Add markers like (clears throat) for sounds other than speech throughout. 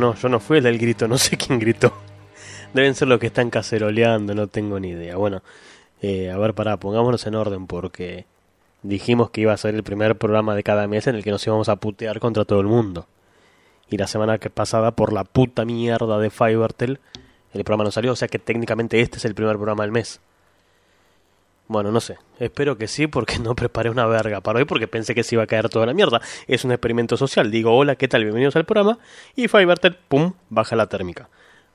no, yo no fui el del grito, no sé (laughs) quién gritó. Deben ser los que están caceroleando, no tengo ni idea. Bueno, eh, a ver, pará, pongámonos en orden porque dijimos que iba a ser el primer programa de cada mes en el que nos íbamos a putear contra todo el mundo. Y la semana que pasada, por la puta mierda de Fivertel, el programa no salió, o sea que técnicamente este es el primer programa del mes. Bueno, no sé. Espero que sí, porque no preparé una verga para hoy, porque pensé que se iba a caer toda la mierda. Es un experimento social. Digo, hola, ¿qué tal? Bienvenidos al programa. Y Fivertel, pum, baja la térmica.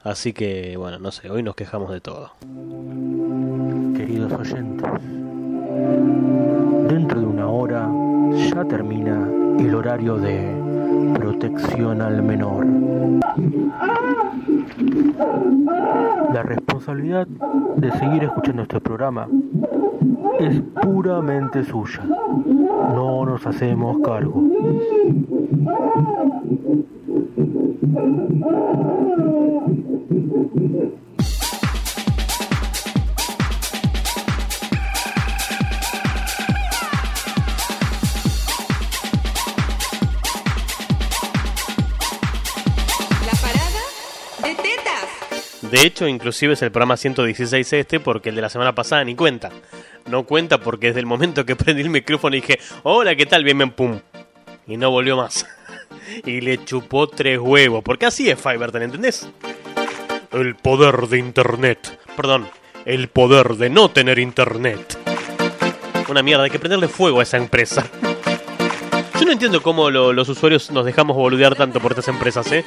Así que, bueno, no sé, hoy nos quejamos de todo. Queridos oyentes, dentro de una hora ya termina el horario de protección al menor. La responsabilidad de seguir escuchando este programa es puramente suya. No nos hacemos cargo. De hecho, inclusive es el programa 116 este, porque el de la semana pasada ni cuenta. No cuenta porque desde el momento que (laughs) prendí el micrófono dije, hola, ¿qué tal? Bien, bien, pum. Y no volvió más. (laughs) y le chupó tres huevos. Porque así es Fiverr, ¿entendés? El poder de Internet. Perdón, el poder de no tener Internet. Una mierda, hay que prenderle fuego a esa empresa. Yo no entiendo cómo lo- los usuarios nos dejamos boludear tanto por estas empresas, ¿eh?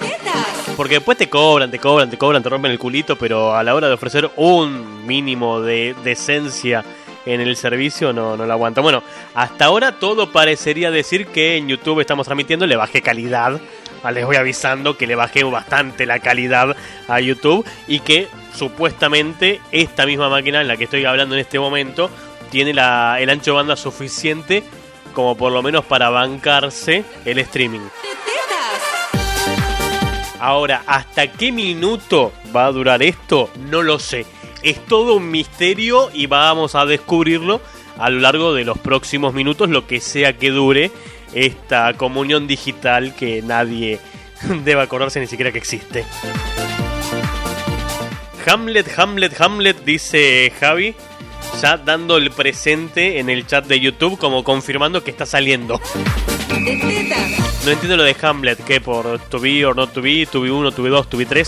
Porque después te cobran, te cobran, te cobran, te rompen el culito, pero a la hora de ofrecer un mínimo de decencia en el servicio no, no lo aguanta. Bueno, hasta ahora todo parecería decir que en YouTube estamos transmitiendo, le bajé calidad. Ah, Les voy avisando que le bajé bastante la calidad a YouTube y que supuestamente esta misma máquina en la que estoy hablando en este momento tiene la, el ancho de banda suficiente como por lo menos para bancarse el streaming. Ahora, ¿hasta qué minuto va a durar esto? No lo sé. Es todo un misterio y vamos a descubrirlo a lo largo de los próximos minutos, lo que sea que dure esta comunión digital que nadie (laughs) debe acordarse ni siquiera que existe. Hamlet, Hamlet, Hamlet, dice Javi, ya dando el presente en el chat de YouTube como confirmando que está saliendo. No entiendo lo de Hamlet, que por to be or not to be, to be 1, to be 2, to be 3,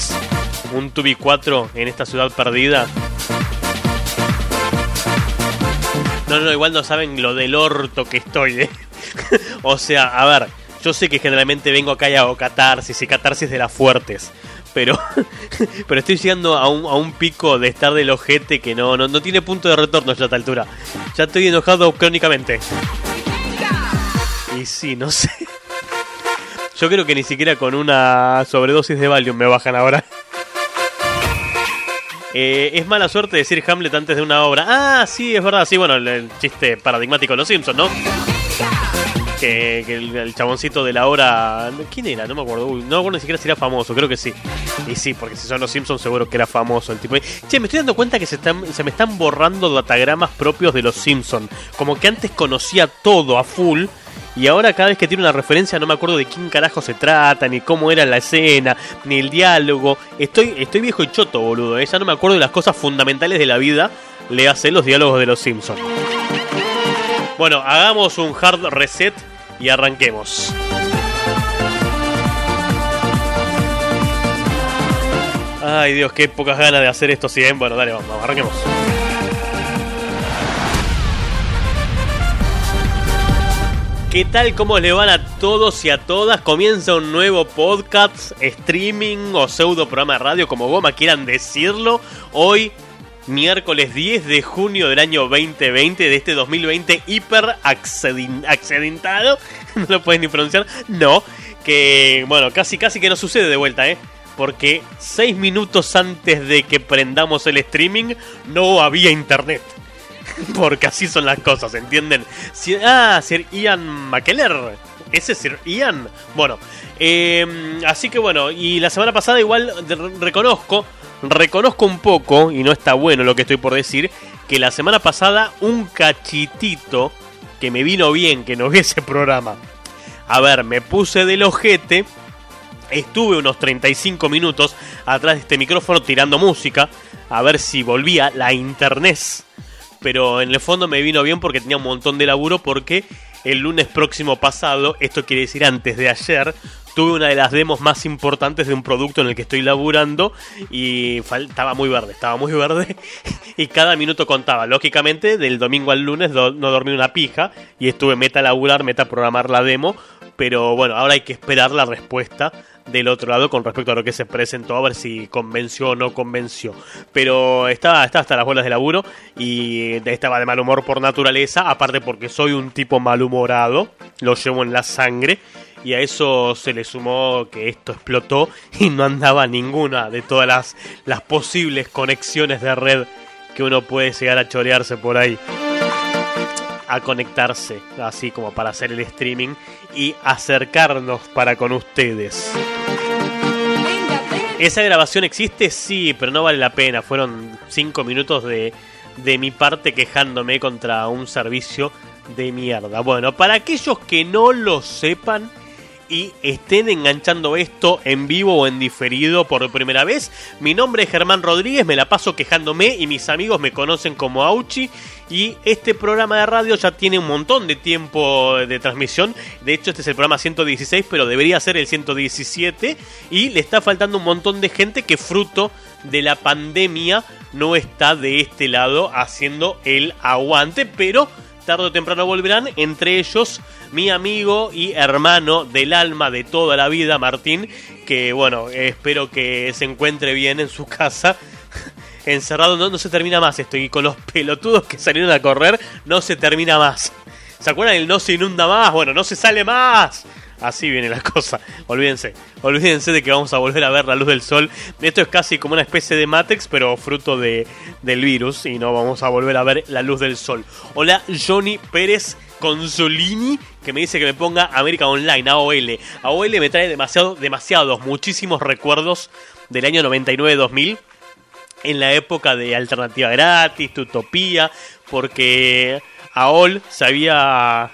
un to be 4 en esta ciudad perdida. No, no, igual no saben lo del orto que estoy, ¿eh? (laughs) o sea, a ver, yo sé que generalmente vengo acá y hago catarsis y catarsis de las fuertes. Pero, (laughs) pero estoy llegando a un, a un pico de estar del ojete que no, no, no tiene punto de retorno ya a esta altura. Ya estoy enojado crónicamente. Y sí, no sé. Yo creo que ni siquiera con una sobredosis de Valium me bajan ahora. Eh, es mala suerte decir Hamlet antes de una obra. Ah, sí, es verdad, sí, bueno, el, chiste paradigmático de los Simpsons, ¿no? Que, que el, el chaboncito de la obra... ¿Quién era? No me acuerdo. Uy, no me acuerdo ni siquiera si era famoso, creo que sí. Y sí, porque si son los Simpsons seguro que era famoso el tipo. Che, me estoy dando cuenta que se, están, se me están borrando datagramas propios de los Simpsons. Como que antes conocía todo a full. Y ahora cada vez que tiene una referencia no me acuerdo de quién carajo se trata, ni cómo era la escena, ni el diálogo. Estoy, estoy viejo y choto, boludo. ¿eh? Ya no me acuerdo de las cosas fundamentales de la vida. Le hace los diálogos de los Simpsons. Bueno, hagamos un hard reset y arranquemos. Ay Dios, qué pocas ganas de hacer esto, sí, ¿eh? Bueno, dale, vamos, arranquemos. ¿Qué tal? ¿Cómo le van a todos y a todas? Comienza un nuevo podcast, streaming o pseudo programa de radio, como goma quieran decirlo. Hoy, miércoles 10 de junio del año 2020, de este 2020 hiper accidentado. (laughs) No lo pueden ni pronunciar. No, que bueno, casi casi que no sucede de vuelta, ¿eh? Porque 6 minutos antes de que prendamos el streaming no había internet. (laughs) Porque así son las cosas, ¿entienden? Ah, Sir Ian McKellar. ¿Ese es Sir Ian? Bueno, eh, así que bueno, y la semana pasada igual reconozco, reconozco un poco, y no está bueno lo que estoy por decir, que la semana pasada un cachitito que me vino bien que no vi ese programa. A ver, me puse del ojete Estuve unos 35 minutos atrás de este micrófono tirando música, a ver si volvía la internet. Pero en el fondo me vino bien porque tenía un montón de laburo porque el lunes próximo pasado, esto quiere decir antes de ayer, tuve una de las demos más importantes de un producto en el que estoy laburando y estaba muy verde, estaba muy verde (laughs) y cada minuto contaba. Lógicamente, del domingo al lunes no dormí una pija y estuve meta laburar, meta programar la demo, pero bueno, ahora hay que esperar la respuesta del otro lado con respecto a lo que se presentó, a ver si convenció o no convenció. Pero estaba, hasta las bolas de laburo y estaba de mal humor por naturaleza, aparte porque soy un tipo malhumorado, lo llevo en la sangre y a eso se le sumó que esto explotó y no andaba ninguna de todas las, las posibles conexiones de red que uno puede llegar a chorearse por ahí. A conectarse, así como para hacer el streaming y acercarnos para con ustedes. ¿Esa grabación existe? Sí, pero no vale la pena. Fueron 5 minutos de, de mi parte quejándome contra un servicio de mierda. Bueno, para aquellos que no lo sepan, y estén enganchando esto en vivo o en diferido por primera vez. Mi nombre es Germán Rodríguez, me la paso quejándome y mis amigos me conocen como Auchi. Y este programa de radio ya tiene un montón de tiempo de transmisión. De hecho, este es el programa 116, pero debería ser el 117. Y le está faltando un montón de gente que fruto de la pandemia no está de este lado haciendo el aguante. Pero tarde o temprano volverán, entre ellos mi amigo y hermano del alma de toda la vida, Martín, que bueno, espero que se encuentre bien en su casa. (laughs) Encerrado no, no se termina más esto y con los pelotudos que salieron a correr no se termina más. ¿Se acuerdan el no se inunda más? Bueno, no se sale más. Así viene la cosa. Olvídense. Olvídense de que vamos a volver a ver la luz del sol. Esto es casi como una especie de Matrix, pero fruto de, del virus. Y no vamos a volver a ver la luz del sol. Hola, Johnny Pérez Consolini, que me dice que me ponga América Online, AOL. AOL me trae demasiado, demasiados, muchísimos recuerdos del año 99-2000 en la época de Alternativa Gratis, Tutopía, porque AOL se había...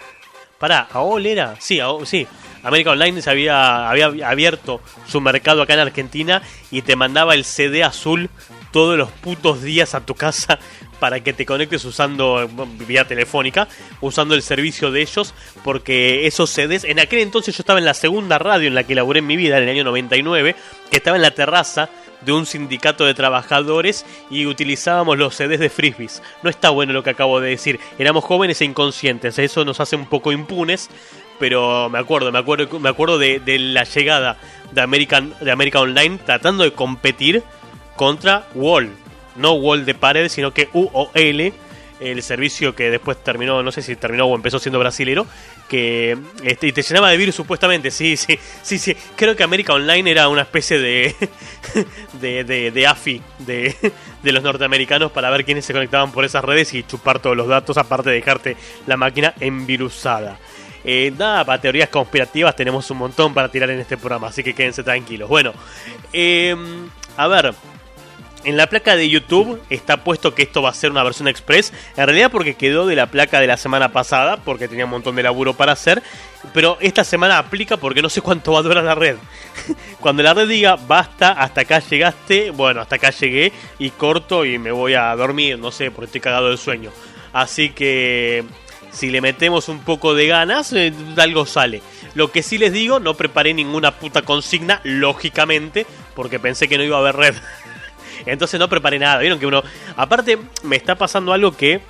Pará, ¿AOL era? Sí, AOL, sí. América Online se había, había abierto su mercado acá en Argentina y te mandaba el CD azul todos los putos días a tu casa para que te conectes usando vía telefónica, usando el servicio de ellos, porque esos CDs, en aquel entonces yo estaba en la segunda radio en la que laburé en mi vida, en el año 99, que estaba en la terraza de un sindicato de trabajadores y utilizábamos los CDs de frisbees. No está bueno lo que acabo de decir, éramos jóvenes e inconscientes, eso nos hace un poco impunes, pero me acuerdo, me acuerdo, me acuerdo de, la llegada de American, de Online tratando de competir contra Wall. No Wall de pared, sino que UOL, el servicio que después terminó, no sé si terminó o empezó siendo brasilero, que este, y te llenaba de virus supuestamente, sí, sí, sí, sí. Creo que América Online era una especie de, (laughs) de, de, de AFI de, de los norteamericanos para ver quiénes se conectaban por esas redes y chupar todos los datos, aparte de dejarte la máquina envirusada. Eh, nada, para teorías conspirativas tenemos un montón para tirar en este programa, así que quédense tranquilos. Bueno, em, a ver, en la placa de YouTube está puesto que esto va a ser una versión express. En realidad porque quedó de la placa de la semana pasada, porque tenía un montón de laburo para hacer. Pero esta semana aplica porque no sé cuánto va a durar la red. (laughs) Cuando la red diga basta, hasta acá llegaste, bueno, hasta acá llegué y corto y me voy a dormir, no sé, porque estoy cagado de sueño. Así que si le metemos un poco de ganas, eh, algo sale. Lo que sí les digo, no preparé ninguna puta consigna, lógicamente, porque pensé que no iba a haber red. (laughs) Entonces no preparé nada. Vieron que uno. Aparte, me está pasando algo que.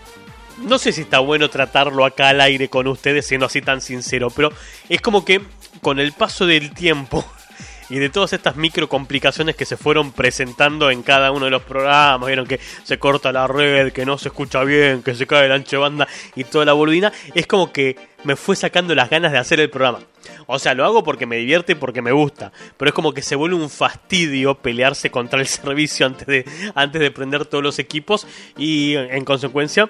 No sé si está bueno tratarlo acá al aire con ustedes, siendo así tan sincero, pero es como que con el paso del tiempo (laughs) y de todas estas micro complicaciones que se fueron presentando en cada uno de los programas, vieron que se corta la red, que no se escucha bien, que se cae el ancho banda y toda la boludina, es como que me fue sacando las ganas de hacer el programa. O sea, lo hago porque me divierte y porque me gusta, pero es como que se vuelve un fastidio pelearse contra el (laughs) servicio antes de, antes de prender todos los equipos y en consecuencia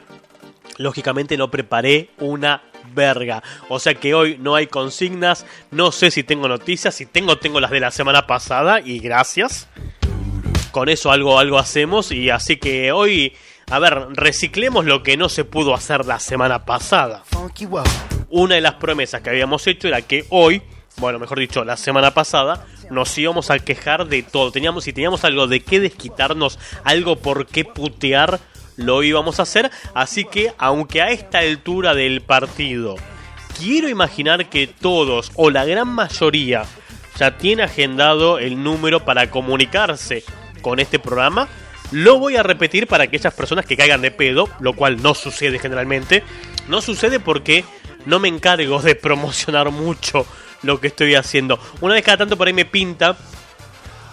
lógicamente no preparé una verga. O sea que hoy no hay consignas, no sé si tengo noticias, si tengo, tengo las de la semana pasada y gracias. Con eso algo, algo hacemos y así que hoy, a ver, reciclemos lo que no se pudo hacer la semana pasada. Una de las promesas que habíamos hecho era que hoy, bueno, mejor dicho, la semana pasada, nos íbamos a quejar de todo. Teníamos, si teníamos algo de qué desquitarnos, algo por qué putear, lo íbamos a hacer. Así que, aunque a esta altura del partido, quiero imaginar que todos o la gran mayoría ya tiene agendado el número para comunicarse con este programa. Lo voy a repetir para aquellas personas que caigan de pedo, lo cual no sucede generalmente. No sucede porque no me encargo de promocionar mucho lo que estoy haciendo. Una vez cada tanto por ahí me pinta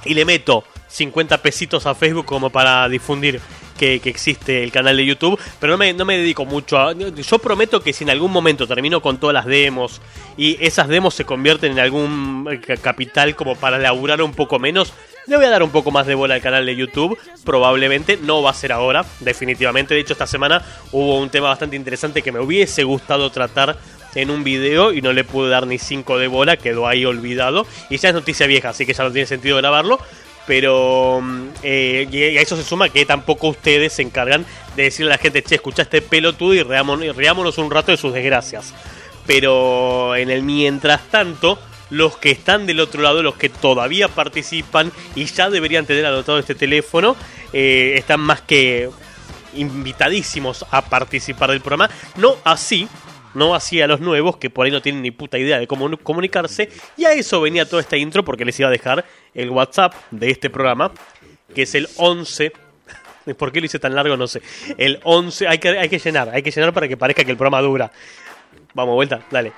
y le meto 50 pesitos a Facebook como para difundir que, existe el canal de YouTube, pero no me, no me dedico mucho a... Yo prometo que si en algún momento termino con todas las demos y esas demos se convierten en algún eh, capital como para laburar un poco menos, le voy a dar un poco más de bola al canal de YouTube. Probablemente no va a ser ahora, definitivamente. De hecho, esta semana hubo un tema bastante interesante que me hubiese gustado tratar en un video y no le pude dar ni 5 de bola, quedó ahí olvidado. Y ya es noticia vieja, así que ya no tiene sentido grabarlo. Pero mm, eh, y a eso se suma que tampoco ustedes se encargan de decirle a la gente, che, escucha este pelotudo y riámonos un rato de sus desgracias. Pero en el mientras tanto, los que están del otro lado, los que todavía participan y ya deberían tener anotado este teléfono, eh, están más que invitadísimos a participar del programa. No así, no así a los nuevos que por ahí no tienen ni puta idea de cómo comunicarse. Y a eso venía toda esta intro porque les iba a dejar el WhatsApp de este programa, que es el 11. (laughs) ¿Por qué lo hice tan largo? No sé. El 11, hay que, hay que llenar, hay que llenar para que parezca que el programa dura. Vamos, vuelta, dale.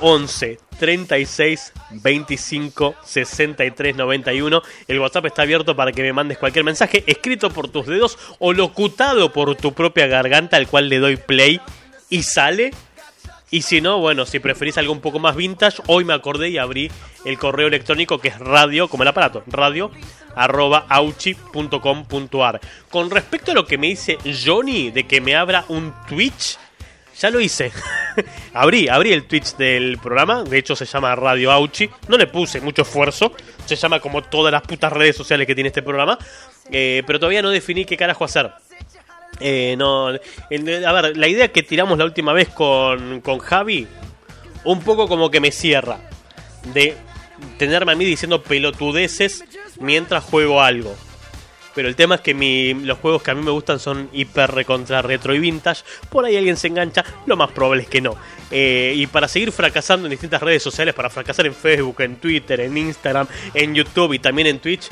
11 36 25 63 91. El WhatsApp está abierto para que me mandes cualquier mensaje escrito por tus dedos o locutado por tu propia garganta, al cual le doy play y sale. Y si no, bueno, si preferís algo un poco más vintage, hoy me acordé y abrí el correo electrónico que es radio, como el aparato, radio arroba. Con respecto a lo que me dice Johnny de que me abra un Twitch, ya lo hice. (laughs) abrí, abrí el Twitch del programa. De hecho, se llama Radio Auchi. No le puse mucho esfuerzo. Se llama como todas las putas redes sociales que tiene este programa. Eh, pero todavía no definí qué carajo hacer. Eh, no, a ver, la idea que tiramos la última vez con, con Javi, un poco como que me cierra. De tenerme a mí diciendo pelotudeces mientras juego algo. Pero el tema es que mi, los juegos que a mí me gustan son hiper recontra retro y vintage. Por ahí alguien se engancha, lo más probable es que no. Eh, y para seguir fracasando en distintas redes sociales, para fracasar en Facebook, en Twitter, en Instagram, en YouTube y también en Twitch.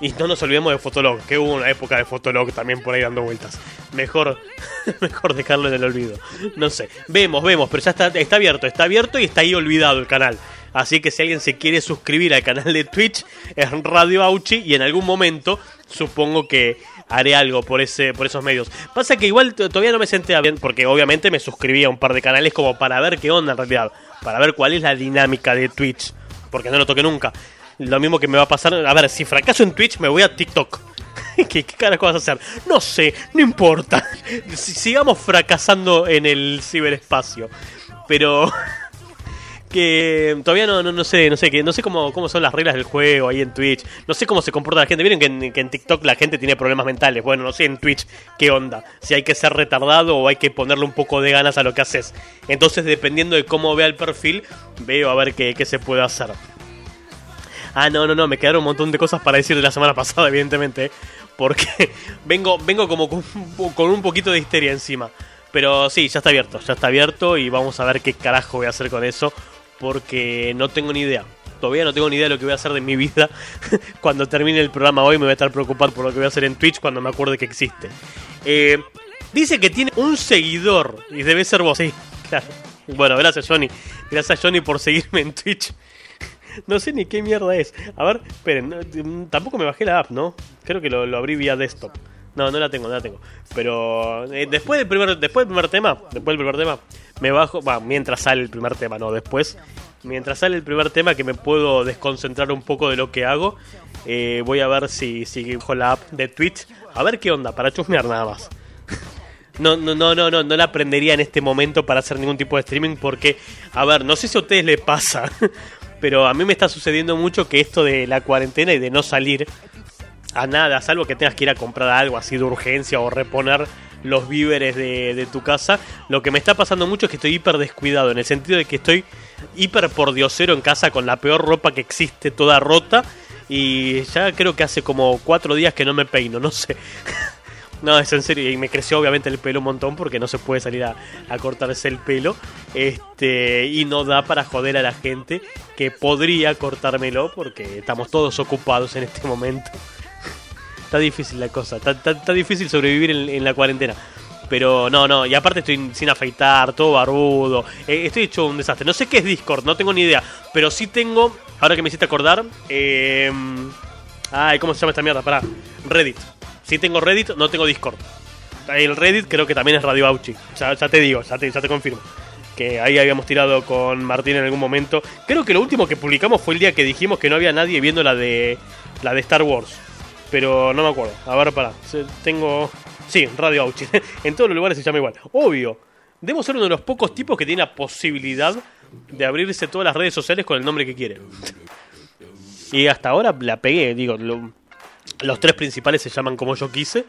Y no nos olvidemos de Fotolog, que hubo una época de Fotolog también por ahí dando vueltas. Mejor, (laughs) mejor dejarlo en el olvido. No sé. Vemos, vemos, pero ya está, está abierto, está abierto y está ahí olvidado el canal. Así que si alguien se quiere suscribir al canal de Twitch, es Radio Auchi y en algún momento supongo que haré algo por ese por esos medios. Pasa que igual todavía no me senté bien porque obviamente me suscribí a un par de canales como para ver qué onda en realidad, para ver cuál es la dinámica de Twitch, porque no lo toqué nunca. Lo mismo que me va a pasar, a ver, si fracaso en Twitch me voy a TikTok. (laughs) ¿Qué, ¿Qué, carajo vas a hacer? No sé, no importa. (laughs) Sigamos fracasando en el ciberespacio. Pero (laughs) que todavía no, no, sé, no sé, que no sé cómo, cómo son las reglas del juego ahí en Twitch. No sé cómo se comporta la gente. Vieron que en, TikTok la gente tiene problemas mentales. Bueno, no sé en Twitch qué onda. Si hay que ser retardado o hay que ponerle un poco de ganas a lo que haces. Entonces, dependiendo de cómo vea el perfil, veo a ver qué, qué se puede hacer. Ah, no, no, no, me quedaron un montón de cosas para decir de la semana pasada, evidentemente. Porque (laughs) vengo, vengo como con, con un poquito de histeria encima. Pero sí, ya está abierto, ya está abierto y vamos a ver qué carajo voy a hacer con eso porque no tengo ni idea. Todavía no tengo ni idea de lo que voy a hacer de mi vida. (laughs) cuando termine el programa hoy me voy a estar preocupado por lo que voy a hacer en Twitch cuando me acuerde que existe. Eh, dice que tiene un seguidor y debe ser vos. Sí, (laughs) claro. Bueno, gracias Johnny. Gracias Johnny por seguirme en Twitch. (laughs) No sé ni qué mierda es. A ver, esperen, tampoco me bajé la app, ¿no? Creo que lo, lo abrí vía desktop. No, no la tengo, no la tengo. Pero eh, después del primer después del primer tema, después del primer tema, me bajo, va, mientras sale el primer tema, no, después, mientras sale el primer tema que me puedo desconcentrar un poco de lo que hago, eh, voy a ver si si la app de Twitch, a ver qué onda para chusmear nada más. (laughs) No, no, no, no, no, no la aprendería en este momento para hacer ningún tipo de streaming porque, a ver, no sé si a ustedes les pasa, pero a mí me está sucediendo mucho que esto de la cuarentena y de no salir a nada, salvo que tengas que ir a comprar algo así de urgencia o reponer los víveres de, tu casa. Lo que me está pasando mucho es que estoy hiper descuidado, en el sentido de que estoy hiper pordiosero en casa con la peor ropa que existe, toda rota. Y ya creo que hace como cuatro días que no me peino, no sé. No, es en serio, y me creció obviamente el pelo un montón porque no se puede salir a, cortarse el pelo. Este, y no da para joder a la gente que podría cortármelo porque estamos todos ocupados en este momento. (laughs) está difícil la cosa, está, está, difícil sobrevivir en, en, la cuarentena. Pero no, no, y aparte estoy sin afeitar, todo barbudo. Eh, estoy hecho un desastre. No sé qué es Discord, no tengo ni idea. Pero sí tengo, ahora que me hiciste acordar, eh, ay, ¿cómo se llama esta mierda? Pará, Reddit. Si tengo Reddit, no tengo Discord. El Reddit creo que también es Radio Auchi. Ya, te digo, ya te, confirmo. Que ahí habíamos tirado con Martín en algún momento. Creo que lo último que publicamos fue el día que dijimos que no había nadie viendo la de la de Star Wars. Pero no me acuerdo. A ver, pará. Tengo. Sí, Radio Auchi. (laughs) en todos los lugares se llama igual. Obvio. Debo ser uno de los pocos tipos que tiene la posibilidad de abrirse todas las redes sociales con el nombre que quiere. y hasta ahora la pegué, digo. Los tres principales se llaman como yo quise.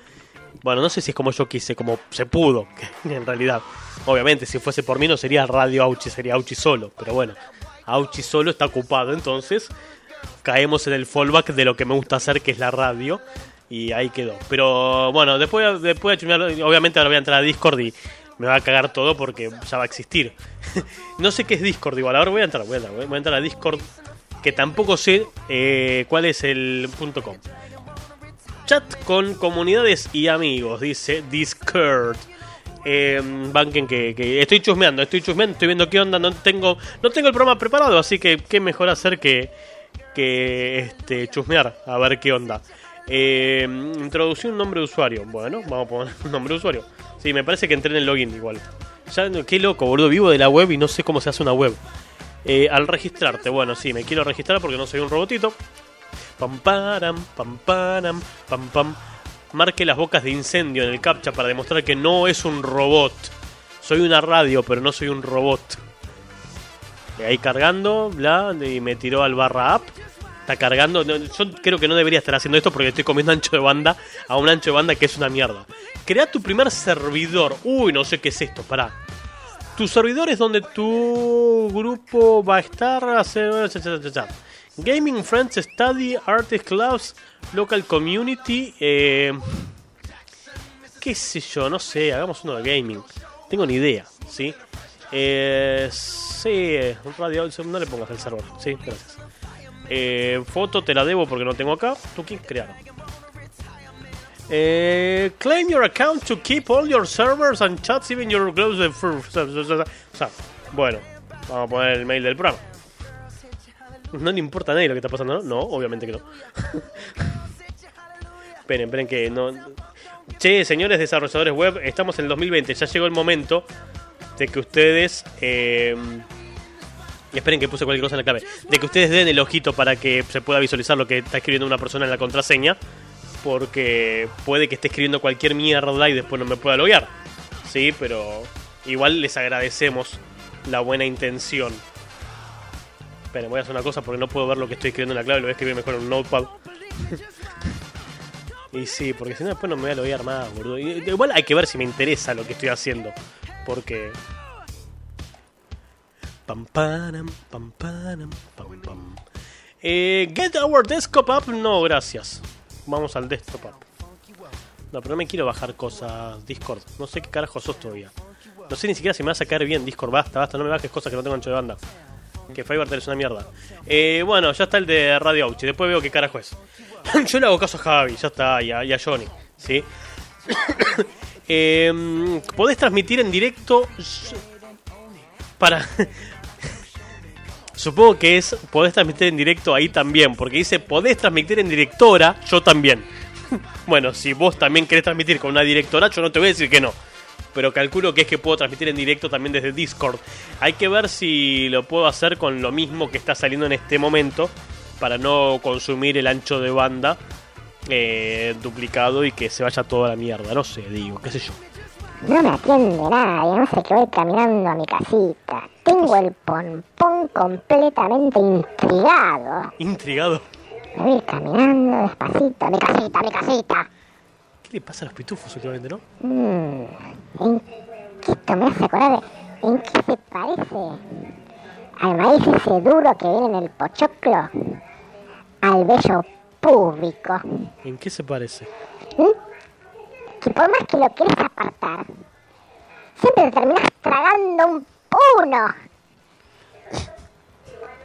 Bueno, no sé si es como yo quise, como se pudo, (laughs) en realidad. Obviamente, si fuese por mí no sería Radio Auchi, sería Auchi solo. Pero bueno, Auchi solo está ocupado, entonces caemos en el fallback de lo que me gusta hacer, que es la radio. Y ahí quedó. Pero bueno, después, después obviamente ahora voy a entrar a Discord y me va a cagar todo porque ya va a existir. (laughs) no sé qué es Discord igual, ahora voy a entrar, voy a entrar, voy a entrar a Discord, que tampoco sé eh, cuál es el punto .com. Chat con comunidades y amigos, dice Discord. Eh, que, que, estoy chusmeando, estoy chusmeando, estoy viendo qué onda, no tengo, no tengo el programa preparado, así que qué mejor hacer que, que este, chusmear, a ver qué onda. Eh, introducí un nombre de usuario. Bueno, vamos a poner (laughs) un nombre de usuario. Sí, me parece que entré en el login igual. Ya, qué loco, boludo, vivo de la web y no sé cómo se hace una web. Eh, al registrarte, bueno, sí, me quiero registrar porque no soy un robotito. Pam param, pam param, pam pam. Marque las bocas de incendio en el captcha para demostrar que no es un robot. Soy una radio, pero no soy un robot. Y ahí cargando, bla, y me tiró al barra app. Está cargando. Yo creo que no debería estar haciendo esto porque estoy comiendo ancho de banda a un ancho de banda que es una mierda. Crea tu primer servidor. Uy, no sé qué es esto, pará. Tu servidor es donde tu grupo va a estar. Hacer... Gaming Friends Study, Artist Clubs, Local Community. Eh, ¿Qué sé yo? No sé, hagamos uno de gaming. Tengo ni idea, ¿sí? Eh, sí, radio, no le pongas el server. Sí, gracias. Eh, foto te la debo porque no tengo acá. ¿Tú quién crear? Eh, claim your account to keep all your servers and chats, even your close. Bueno, vamos a poner el mail del programa. No le importa a nadie lo que está pasando, ¿no? No, obviamente que no. (laughs) esperen, esperen que no. Che, señores desarrolladores web, estamos en el 2020. Ya llegó el momento de que ustedes. Eh... Esperen que puse cualquier cosa en la clave. De que ustedes den el ojito para que se pueda visualizar lo que está escribiendo una persona en la contraseña. Porque puede que esté escribiendo cualquier mierda y después no me pueda loguear. Sí, pero igual les agradecemos la buena intención. Esperen, voy a hacer una cosa porque no puedo ver lo que estoy escribiendo en la clave. Lo voy a escribir mejor en un notepad. (laughs) y sí, porque si no después no me voy a loguear más, boludo. Y, igual hay que ver si me interesa lo que estoy haciendo. Porque... Pam, pam, pam, pam, pam, pam. Eh, get our desktop up. No, gracias. Vamos al desktop up. No, pero no me quiero bajar cosas Discord. No sé qué carajo sos todavía. No sé ni siquiera si me va a sacar bien Discord. Basta, basta. No me bajes cosas que no tengo ancho de banda. Que Fiverr es una mierda. Eh, bueno, ya está el de Radio Auchi. Después veo qué carajo es. (laughs) Yo le hago caso a Javi, ya está, y a, y a Johnny. ¿sí? (coughs) eh, podés transmitir en directo. Para. (laughs) Supongo que es. Podés transmitir en directo ahí también. Porque dice podés transmitir en directora, yo también. (laughs) bueno, si vos también querés transmitir con una directora, yo no te voy a decir que no pero calculo que es que puedo transmitir en directo también desde Discord. Hay que ver si lo puedo hacer con lo mismo que está saliendo en este momento, para no consumir el ancho de banda eh, duplicado y que se vaya toda la mierda. No sé, digo, qué sé yo. No me atiende nadie, no sé que voy caminando a mi casita. Tengo el pompón completamente intrigado. ¿Intrigado? Me voy caminando despacito a mi casita, a mi casita. Le pasa a los pitufos últimamente, no? Mm, ¿En qué esto me hace acordar de- ¿En qué se parece? Al maíz ese duro que viene en el pochoclo. Al bello público. ¿En qué se parece? Que por más que lo quieres apartar, siempre te terminas tragando un puno.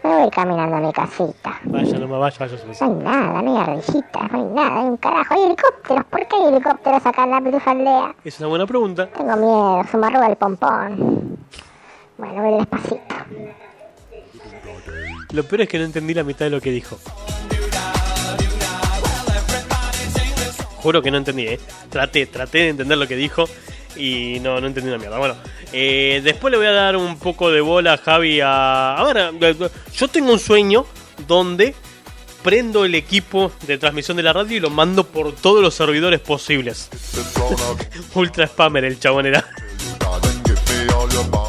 Me voy caminando a mi casita. Vaya, no me vaya, vaya. No hay nada, no hay ardillitas, no hay nada, hay un carajo. Hay helicópteros, ¿por qué hay helicópteros acá en la Pitufo aldea? Es una buena pregunta. Tengo miedo, se me arruga el pompón. Bueno, voy despacito. Lo peor es que no entendí la mitad de lo que dijo. Juro que no entendí, ¿eh? Traté, traté de entender lo que dijo y no, no entendí una mierda. Bueno, eh, después le voy a dar un poco de bola a Javi a... A ver, yo tengo un sueño donde prendo el equipo de transmisión de la radio y lo mando por todos los servidores posibles. (laughs) Ultra spammer el chabón era.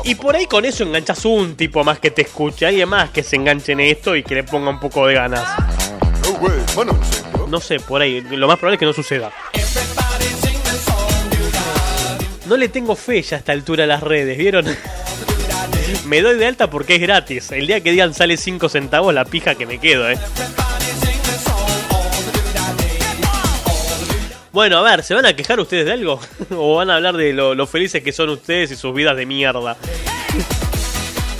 Y por ahí con eso enganchas un tipo más que te escuche, alguien más que se enganche en esto y que le ponga un poco de ganas. No sé, por ahí, lo más probable es que no suceda. No le tengo fe ya a esta altura a las redes, ¿vieron? Me doy de alta porque es gratis. El día que digan sale 5 centavos, la pija que me quedo, ¿eh? Bueno, a ver, ¿se van a quejar ustedes de algo? (laughs) ¿O van a hablar de lo, felices que son ustedes y sus vidas de mierda?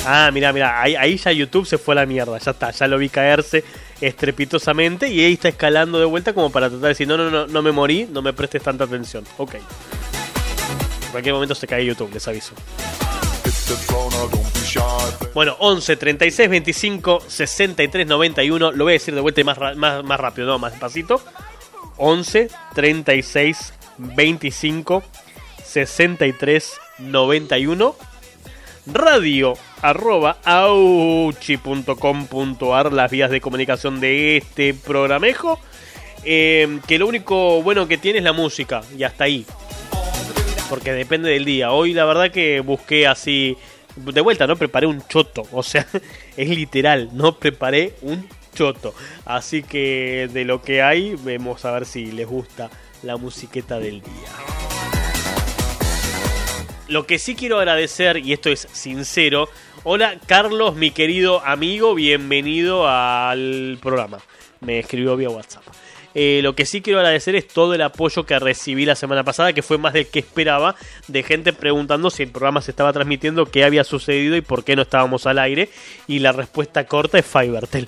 Ah, mira, mira, ahí, ahí ya YouTube se fue a la mierda, ya está, ya lo vi caerse estrepitosamente y ahí está escalando de vuelta como para tratar de decir, no, no, no, no me morí, no me prestes tanta atención. Ok. En cualquier momento se cae YouTube, les aviso. Bueno, 11 36 25 63 91. Lo voy a decir de vuelta más, más, más rápido, no, más despacito. 11 36 25 63 91. Radio arroba auchi.com.ar las vías de comunicación de este programejo. Eh, que lo único bueno que tiene es la música y hasta ahí porque depende del día. Hoy la verdad que busqué así, de vuelta, no preparé un choto, o sea, (laughs) es literal, no preparé un choto. Así que de lo que hay, vemos a ver si les gusta la musiqueta del día. Lo que sí quiero agradecer, y esto es sincero, hola Carlos, mi querido amigo, bienvenido al programa. Me escribió vía WhatsApp. Eh, lo que sí quiero agradecer es todo el apoyo que recibí la semana pasada, que fue más del que esperaba, de gente preguntando si el programa se estaba transmitiendo, qué había sucedido y por qué no estábamos al aire. Y la respuesta corta es Fivertel.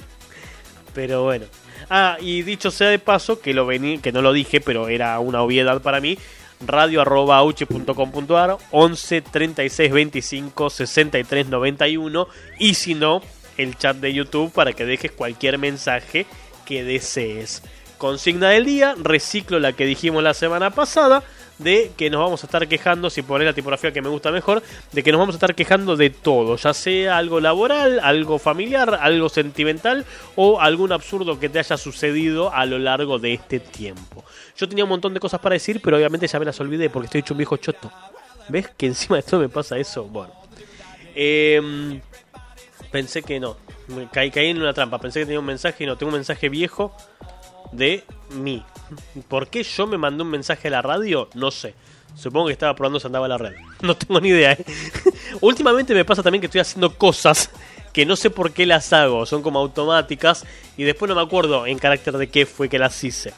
Pero bueno. Ah, y dicho sea de paso, que, lo vení, que no lo dije, pero era una obviedad para mí, radio.auche.com.ar 11 36 25 63 91 y si no, el chat de YouTube para que dejes cualquier mensaje que desees. Consigna del día, reciclo la que dijimos la semana pasada de que nos vamos a estar quejando, si pones la tipografía que me gusta mejor, de que nos vamos a estar quejando de todo, ya sea algo laboral, algo familiar, algo sentimental o algún absurdo que te haya sucedido a lo largo de este tiempo. Yo tenía un montón de cosas para decir, pero obviamente ya me las olvidé porque estoy hecho un viejo choto. ¿Ves que encima de esto me pasa eso? Bueno. Em, pensé que no. Caí, caí en una trampa. Pensé que tenía un mensaje y no. Tengo un mensaje viejo de mí. ¿Por qué yo me mandé un mensaje a la radio? No sé. Supongo que estaba probando si andaba la red. (laughs) No tengo ni idea. ¿eh? (laughs) Últimamente me pasa también que estoy haciendo cosas que no sé por qué las hago. Son como automáticas y después no me acuerdo en carácter de qué fue que las hice.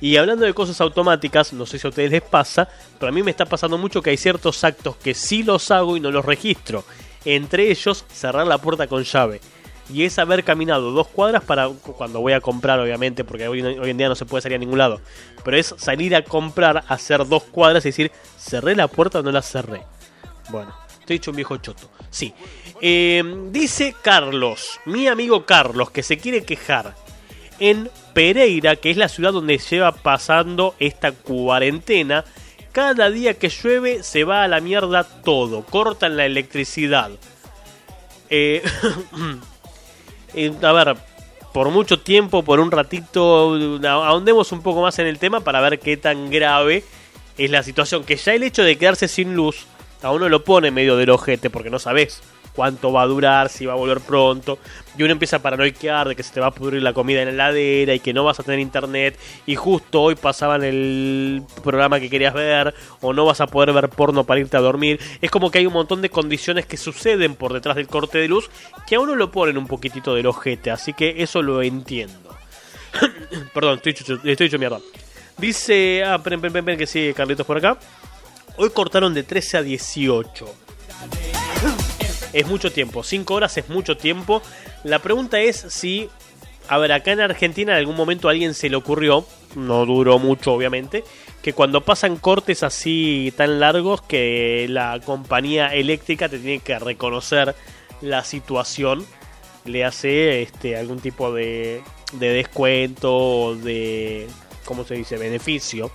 Y hablando de cosas automáticas, no sé si a ustedes les pasa, pero a mí me está pasando mucho que hay ciertos actos que sí los hago y no los registro. Entre ellos, cerrar la puerta con llave. Y es haber caminado dos cuadras para cuando voy a comprar, obviamente, porque hoy, en día no se puede salir a ningún lado. Pero es salir a comprar, hacer dos cuadras y decir, cerré la puerta o no la cerré. Bueno, estoy hecho un viejo choto. Sí. Eh, dice Carlos, mi amigo Carlos, que se quiere quejar en Pereira, que es la ciudad donde lleva pasando esta cuarentena. Cada día que llueve se va a la mierda todo, cortan la electricidad. Eh, (clears throat) eh, a ver, por mucho tiempo, por un ratito, ahondemos un poco más en el tema para ver qué tan grave es la situación. Que ya el hecho de quedarse sin luz a uno lo pone medio del ojete porque no sabes cuánto va a durar, si va a volver pronto. Y uno empieza a paranoiquear de que se te va a pudrir la comida en la heladera y que no vas a tener internet. Y justo hoy pasaban el programa que querías ver o no vas a poder ver porno para irte a dormir. Es como que hay un montón de condiciones que suceden por detrás del corte de luz que a uno lo ponen un poquitito del ojete. Así que eso lo entiendo. (coughs) Perdón, estoy hecho, estoy hecho mierda. Dice. Ah, ven, ven, ven, que sigue Carlitos por acá. Hoy cortaron de 13 a 18. Es mucho tiempo. 5 horas es mucho tiempo. La pregunta es si. A ver, acá en Argentina en algún momento a alguien se le ocurrió. No duró mucho, obviamente. Que cuando pasan cortes así tan largos. Que la compañía eléctrica te tiene que reconocer la situación. Le hace este algún tipo de, de descuento o de. ¿Cómo se dice? Beneficio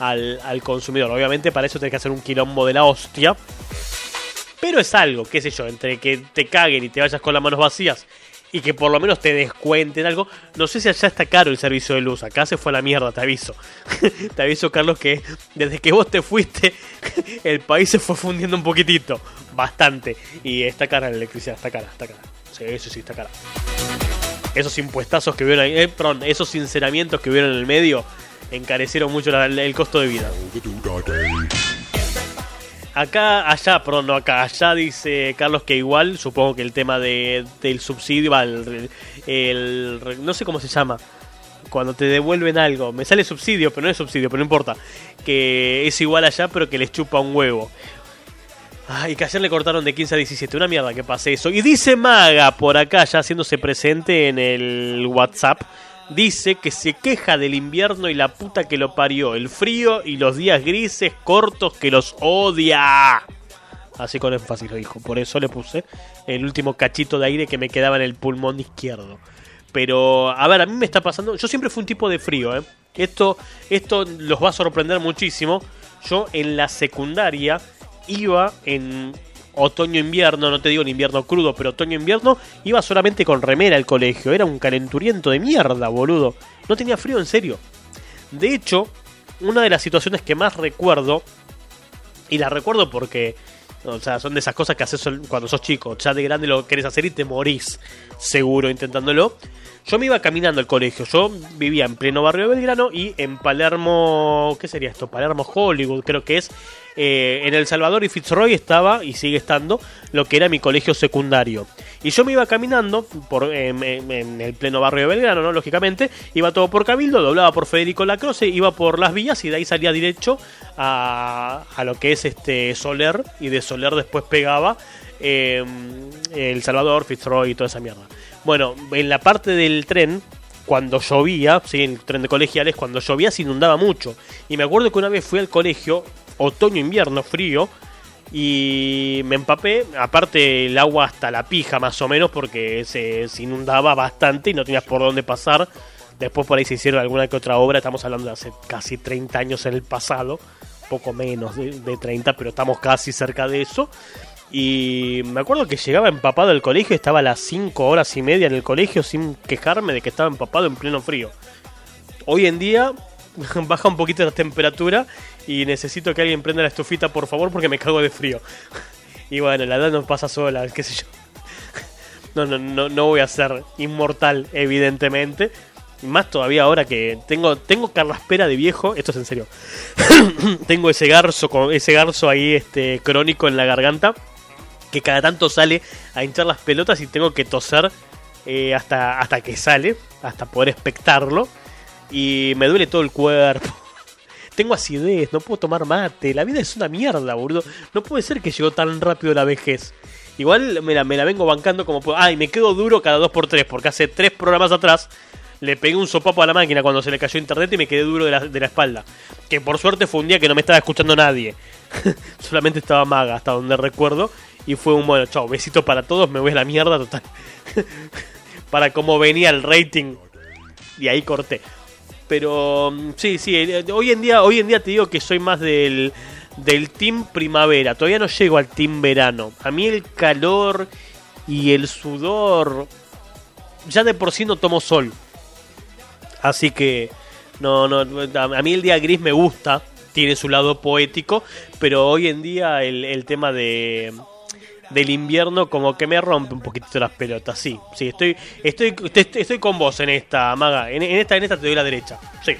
al, al consumidor. Obviamente para eso tenés que hacer un quilombo de la hostia. Pero es algo, qué sé yo, entre que te caguen y te vayas con las manos vacías y que por lo menos te descuenten algo. No sé si allá está caro el servicio de luz. Acá se fue a la mierda, te aviso. (laughs) te aviso, Carlos, que desde que vos te fuiste, (laughs) el país se fue fundiendo un poquitito. Bastante. Y está cara la electricidad, está cara, está cara. Sí, eso sí, está cara. Esos impuestazos que vieron ahí, eh, perdón, esos sinceramientos que vieron en el medio encarecieron mucho el costo de vida. Acá, allá, perdón, no acá, allá dice Carlos que igual, supongo que el tema de, del subsidio, el, el- no sé cómo se llama, cuando te devuelven algo, me sale subsidio, pero no es subsidio, pero no importa, que es igual allá, pero que les chupa un huevo. Ay, que ayer le cortaron de 15 a 17, una mierda que pase eso. Y dice Maga por acá, ya haciéndose presente en el WhatsApp, dice que se queja del invierno y la puta que lo parió, el frío y los días grises cortos que los odia. Así con énfasis lo dijo, por eso le puse el último cachito de aire que me quedaba en el pulmón izquierdo. Pero, a ver, a mí me está pasando. Yo siempre fui un tipo de frío, ¿eh? Esto, esto los va a sorprender muchísimo. Yo en la secundaria iba en otoño-invierno, no te digo en invierno crudo, pero otoño-invierno, iba solamente con remera al colegio. Era un calenturiento de mierda, boludo. No tenía frío en serio. De hecho, una de las situaciones que más recuerdo, y la recuerdo porque, o sea, son de esas cosas que haces cuando sos chico. Ya de grande lo querés hacer y te morís, seguro, intentándolo. Yo me iba caminando al colegio. Yo vivía en pleno barrio de Belgrano y en Palermo. ¿Qué sería esto? Palermo Hollywood, creo que es. Eh, en El Salvador y Fitzroy estaba, y sigue estando, lo que era mi colegio secundario. Y yo me iba caminando por, en, el pleno barrio de Belgrano, ¿no? Lógicamente. Iba todo por Cabildo, doblaba por Federico Lacroce, iba por las villas y de ahí salía derecho a, a lo que es este Soler. Y de Soler después pegaba eh, El Salvador, Fitzroy y toda esa mierda. Bueno, en la parte del tren, cuando llovía, sí, el tren de colegiales, cuando llovía se inundaba mucho. Y me acuerdo que una vez fui al colegio, otoño-invierno, frío, y me empapé, aparte el agua hasta la pija más o menos, porque se, inundaba bastante y no tenías por dónde pasar. Después por ahí se hicieron alguna que otra obra, estamos hablando de hace casi 30 años en el pasado, poco menos de, de 30, pero estamos casi cerca de eso. Y me acuerdo que llegaba empapado al colegio, estaba a las 5 horas y media en el colegio sin quejarme de que estaba empapado en pleno frío. Hoy en día (laughs) baja un poquito la temperatura y necesito que alguien prenda la estufita por favor porque me cago de frío. (laughs) Y bueno, la edad no pasa sola, qué sé yo. (laughs) No, no, no, no voy a ser inmortal, evidentemente. Más todavía ahora que tengo, tengo carraspera de viejo, esto es en serio. (coughs) tengo ese garzo, ese garzo ahí este, crónico en la garganta que cada tanto sale a hinchar las pelotas y tengo que toser eh, hasta, hasta que sale, hasta poder expectarlo. Y me duele todo el cuerpo. (laughs) Tengo acidez, no puedo tomar mate. La vida es una mierda, boludo. No puede ser que llegó tan rápido la vejez. Igual me la, me la vengo bancando como puedo. Ah, y me quedo duro cada 2x3, porque hace tres programas atrás le pegué un sopapo a la máquina cuando se le cayó internet y me quedé duro de la, de la espalda. Que por suerte fue un día que no me estaba escuchando nadie. (laughs) Solamente estaba maga, hasta donde recuerdo. Y fue un bueno, chao, besito para todos, me voy a la mierda total. (laughs) para cómo venía el rating. Y ahí corté. Pero mm, sí, sí, eh, hoy en día, hoy en día te digo que soy más del, del team primavera. Todavía no llego al team verano. A mí el calor y el sudor. Ya de por sí no tomo sol. Así que. No, no. A mí el día gris me gusta. tiene su lado poético, pero hoy en día el tema de del invierno como que me rompe un poquito las pelotas. Sí, sí, estoy estoy estoy, estoy con vos en esta, Maga. En, en esta en esta te doy la derecha. Sí.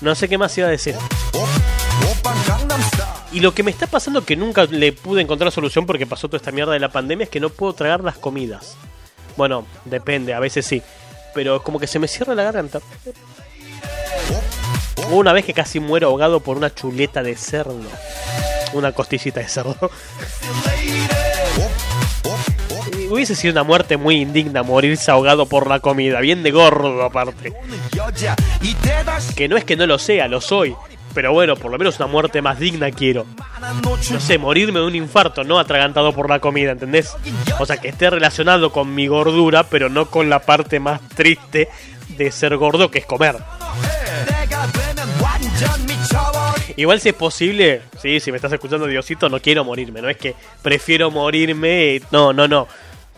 No sé qué más iba a decir. Y lo que me está pasando que nunca le pude encontrar solución porque pasó toda esta mierda de la pandemia es que no puedo tragar las comidas. Bueno, depende, a veces sí. Pero es como que se me cierra la garganta. Una vez que casi muero ahogado por una chuleta de cerdo. Una costillita de cerdo. Hubiese sido una muerte muy indigna morirse ahogado por la comida, bien de gordo aparte. Que no es que no lo sea, lo soy. Pero bueno, por lo menos una muerte más digna quiero. No sé, morirme de un infarto, no atragantado por la comida, ¿entendés? O sea, que esté relacionado con mi gordura, pero no con la parte más triste de ser gordo, que es comer. Igual si es posible, sí, si me estás escuchando Diosito, no quiero morirme, no es que prefiero morirme, no, no, no.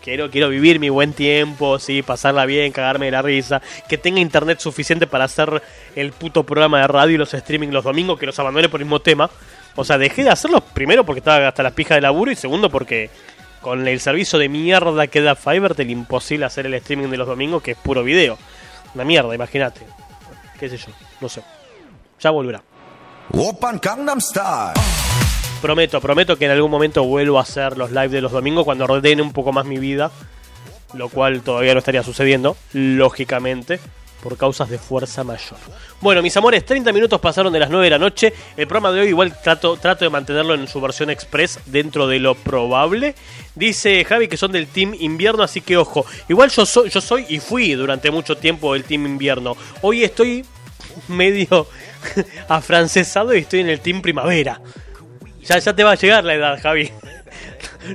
Quiero, quiero vivir mi buen tiempo, sí, pasarla bien, cagarme de la risa, que tenga internet suficiente para hacer el puto programa de radio y los streaming los domingos, que los abandone por el mismo tema. O sea, dejé de hacerlos primero porque estaba hasta las pijas de laburo y segundo porque con el servicio de mierda que da Fiverr, el imposible hacer el streaming de los domingos, que es puro video. Una mierda, imagínate. Qué sé yo, no sé. Ya volverá. Prometo, prometo que en algún momento vuelvo a hacer los live de los domingos cuando ordene un poco más mi vida. Lo cual todavía no estaría sucediendo, lógicamente, por causas de fuerza mayor. Bueno, mis amores, 30 minutos pasaron de las 9 de la noche. El programa de hoy igual trato, trato de mantenerlo en su versión express dentro de lo probable. Dice Javi que son del Team Invierno, así que ojo. Igual yo soy, yo soy y fui durante mucho tiempo del Team Invierno. Hoy estoy medio (laughs) afrancesado y estoy en el Team Primavera. Ya, ya te va a llegar la edad, Javi. (laughs)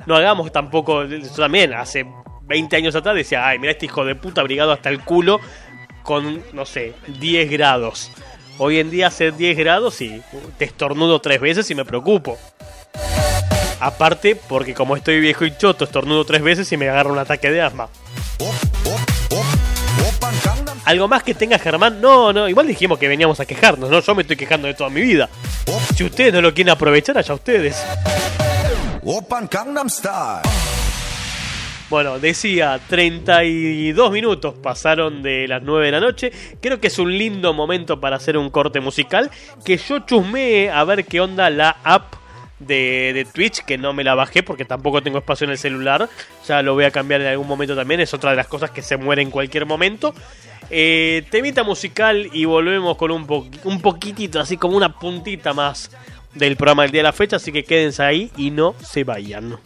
No hagamos tampoco. Yo también, hace 20 años atrás decía, ay, mira este hijo de puta abrigado hasta el culo con, no sé, 10 grados. Hoy en día hace 10 grados y te estornudo tres veces y me preocupo. Aparte, porque como estoy viejo y choto, estornudo tres veces y me agarra un ataque de asma. ¿Algo más que tenga Germán? No, no, igual dijimos que veníamos a quejarnos, ¿no? Yo me estoy quejando de toda mi vida. Si ustedes no lo quieren aprovechar, allá ustedes. Bueno, decía, 32 minutos pasaron de las 9 de la noche. Creo que es un lindo momento para hacer un corte musical. Que yo chusmeé a ver qué onda la app de, de, Twitch, que no me la bajé porque tampoco tengo espacio en el celular. Ya lo voy a cambiar en algún momento también. Es otra de las cosas que se muere en cualquier momento. Eh, temita musical y volvemos con un, po- un poquitito, así como una puntita más del programa del día de la fecha. Así que quédense ahí y no se vayan.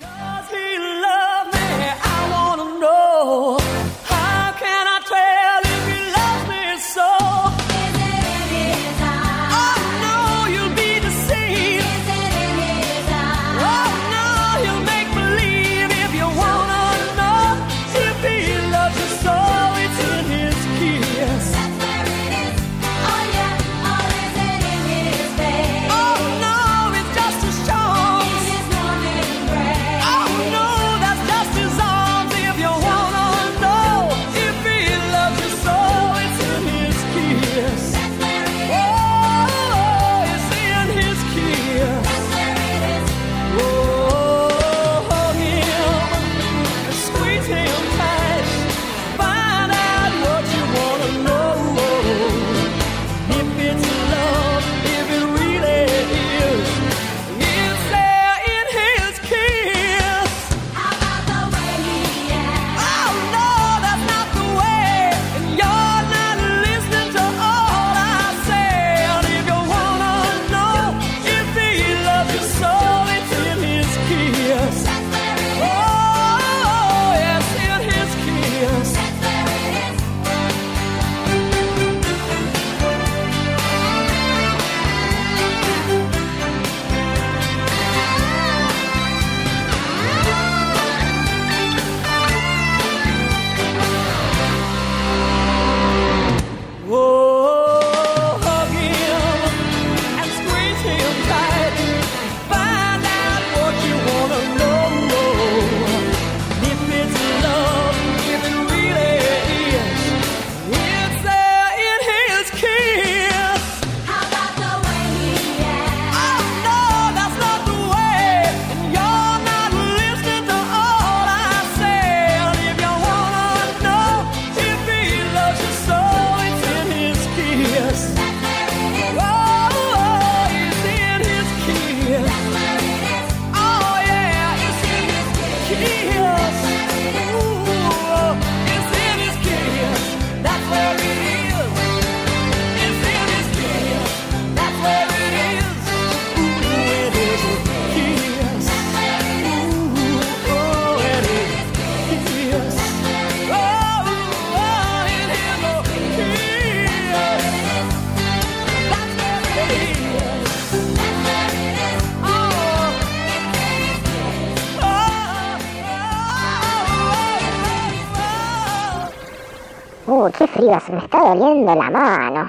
Doliendo la mano.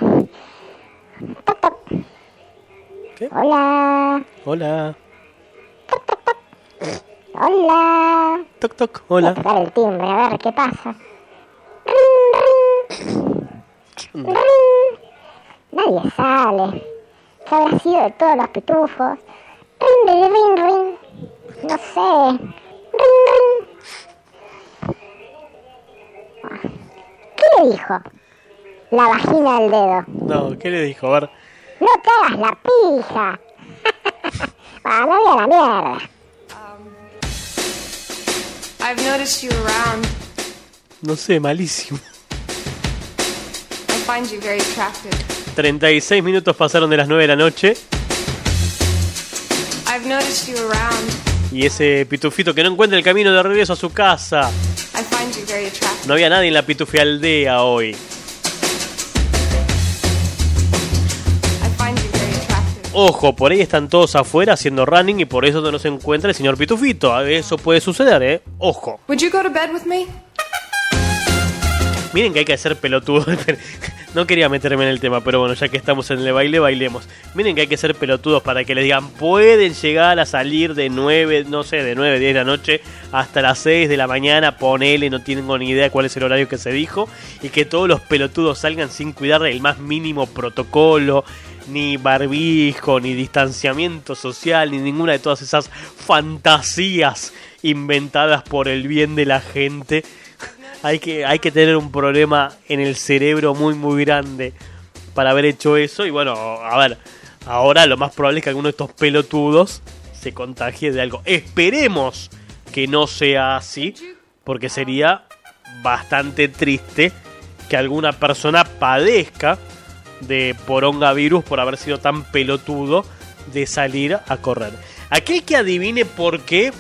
Toc, toc. ¿Qué? Hola, Hola. hola. Toc, toc. Voy a Hola. tocar el timbre, a ver qué pasa. Ring, ring, ring. Nadie sale. ¿Qué habrá sido de todos los pitufos? Ring, ring, ring, ring. No sé. Ring, ring. ¿Qué le dijo? La vagina del dedo. No, ¿qué le dijo? A ver. No te hagas la pija. (laughs) ah, no a la mierda. I've noticed you around. No sé, malísimo. I find you very attractive. 36 minutos pasaron de las 9 de la noche. I've noticed you around. Y ese pitufito que no encuentra el camino de regreso a su casa. I find you very attractive. No había nadie en la pitufia aldea hoy. Ojo, por ahí están todos afuera haciendo running y por eso no se encuentra el señor pitufito. Eso puede suceder, ¿eh? Ojo. Would you go to bed with me? Miren que hay que hacer pelotudo. (laughs) No quería meterme en el tema, pero bueno, ya que estamos en el baile, bailemos. Miren que hay que ser pelotudos para que les digan, pueden llegar a salir de 9, no sé, de 9, 10 de la noche hasta las 6 de la mañana, ponele, no tengo ni idea cuál es el horario que se dijo, y que todos los pelotudos salgan sin cuidar el más mínimo protocolo, ni barbijo, ni distanciamiento social, ni ninguna de todas esas fantasías inventadas por el bien de la gente hay que, hay que tener un problema en el cerebro muy muy grande para haber hecho eso. Y bueno, a ver, ahora lo más probable es que alguno de estos pelotudos se contagie de algo. Esperemos que no sea así, porque sería bastante triste que alguna persona padezca de poronga virus por haber sido tan pelotudo de salir a correr. Aquel que adivine por qué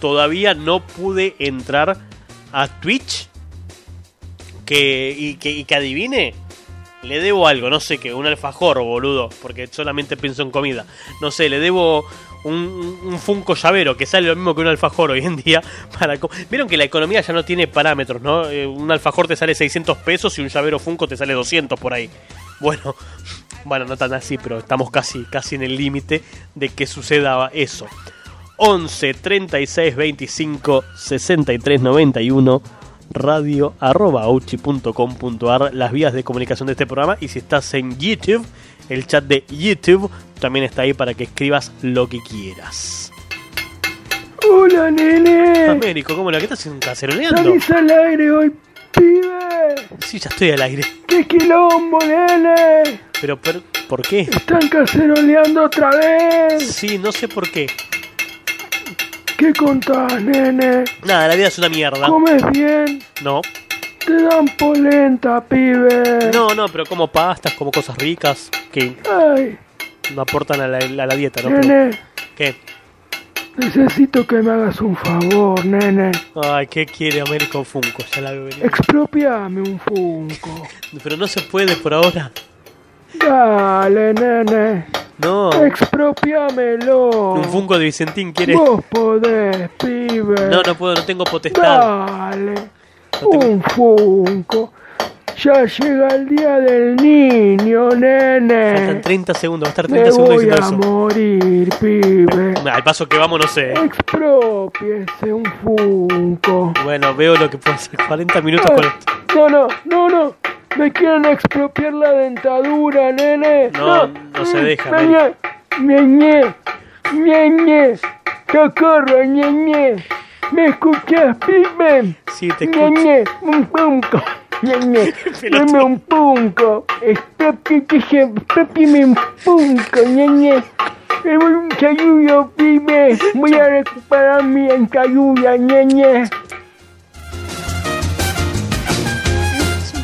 todavía no pude entrar a Twitch que, y, que, y que adivine, le debo algo, no sé qué, un alfajor, boludo, porque solamente pienso en comida. No sé, le debo un, un Funko llavero, que sale lo mismo que un alfajor hoy en día. (laughs) Para Vieron que la economía ya no tiene parámetros, ¿no? Eh, un alfajor te sale 600 pesos y un llavero Funko te sale 200 por ahí. (laughs) Bueno, bueno, no tan así, pero estamos casi, casi en el límite de que suceda eso. 11 36 25 63 91 radio arroba las vías de comunicación de este programa y si estás en YouTube el chat de YouTube también está ahí para que escribas lo que quieras Hola, nene. Américo, ¿cómo la que estás caceroleando? Salís al aire hoy, pibe. Sí, ya estoy al aire ¡Qué quilombo, nene! pero, pero ¿por qué? Están caceroleando otra vez. Sí, no sé por qué ¿Qué contás, nene? Nada, la vida es una mierda ¿Comes bien? No, Te dan polenta, pibe. no, no, pero como pastas, como cosas ricas que Ay, no aportan a la, a la dieta, ¿no? Pero- nene, ¿Qué? necesito que me hagas un favor, nene. Ay, ¿qué quiere Américo Funko? Ya la veo venir. Expropiame un Funko. (laughs) Pero no se puede por ahora. Dale, nene. No. Expropiamelo. Un Funko de Vicentín quiere. Vos podés, pibe. No, no puedo, no tengo potestad. Dale. No tengo- Un Funko. Ya llega el día del niño, Faltan nene. 30 segundos, va a estar Me 30 segundos voy diciendo a eso. morir, pibe. Al paso que vamos, no sé. Expropiese un Funko. Bueno, veo lo que puedo hacer. 40 minutos con esto. No, no, no, no. Me quieren expropiar la dentadura, nene. No, no se deja, Ñe, ñe, ñe, ñe. Socorro, ñe, ¿Me escuchas, pibe? Sí, te escucho. Ñe, un punco. Ñe, (laughs) dame un punco. Expropiame un punco, ñe. Me voy un chayuyo, pibe. Voy a recuperar mi encayuya, ñe.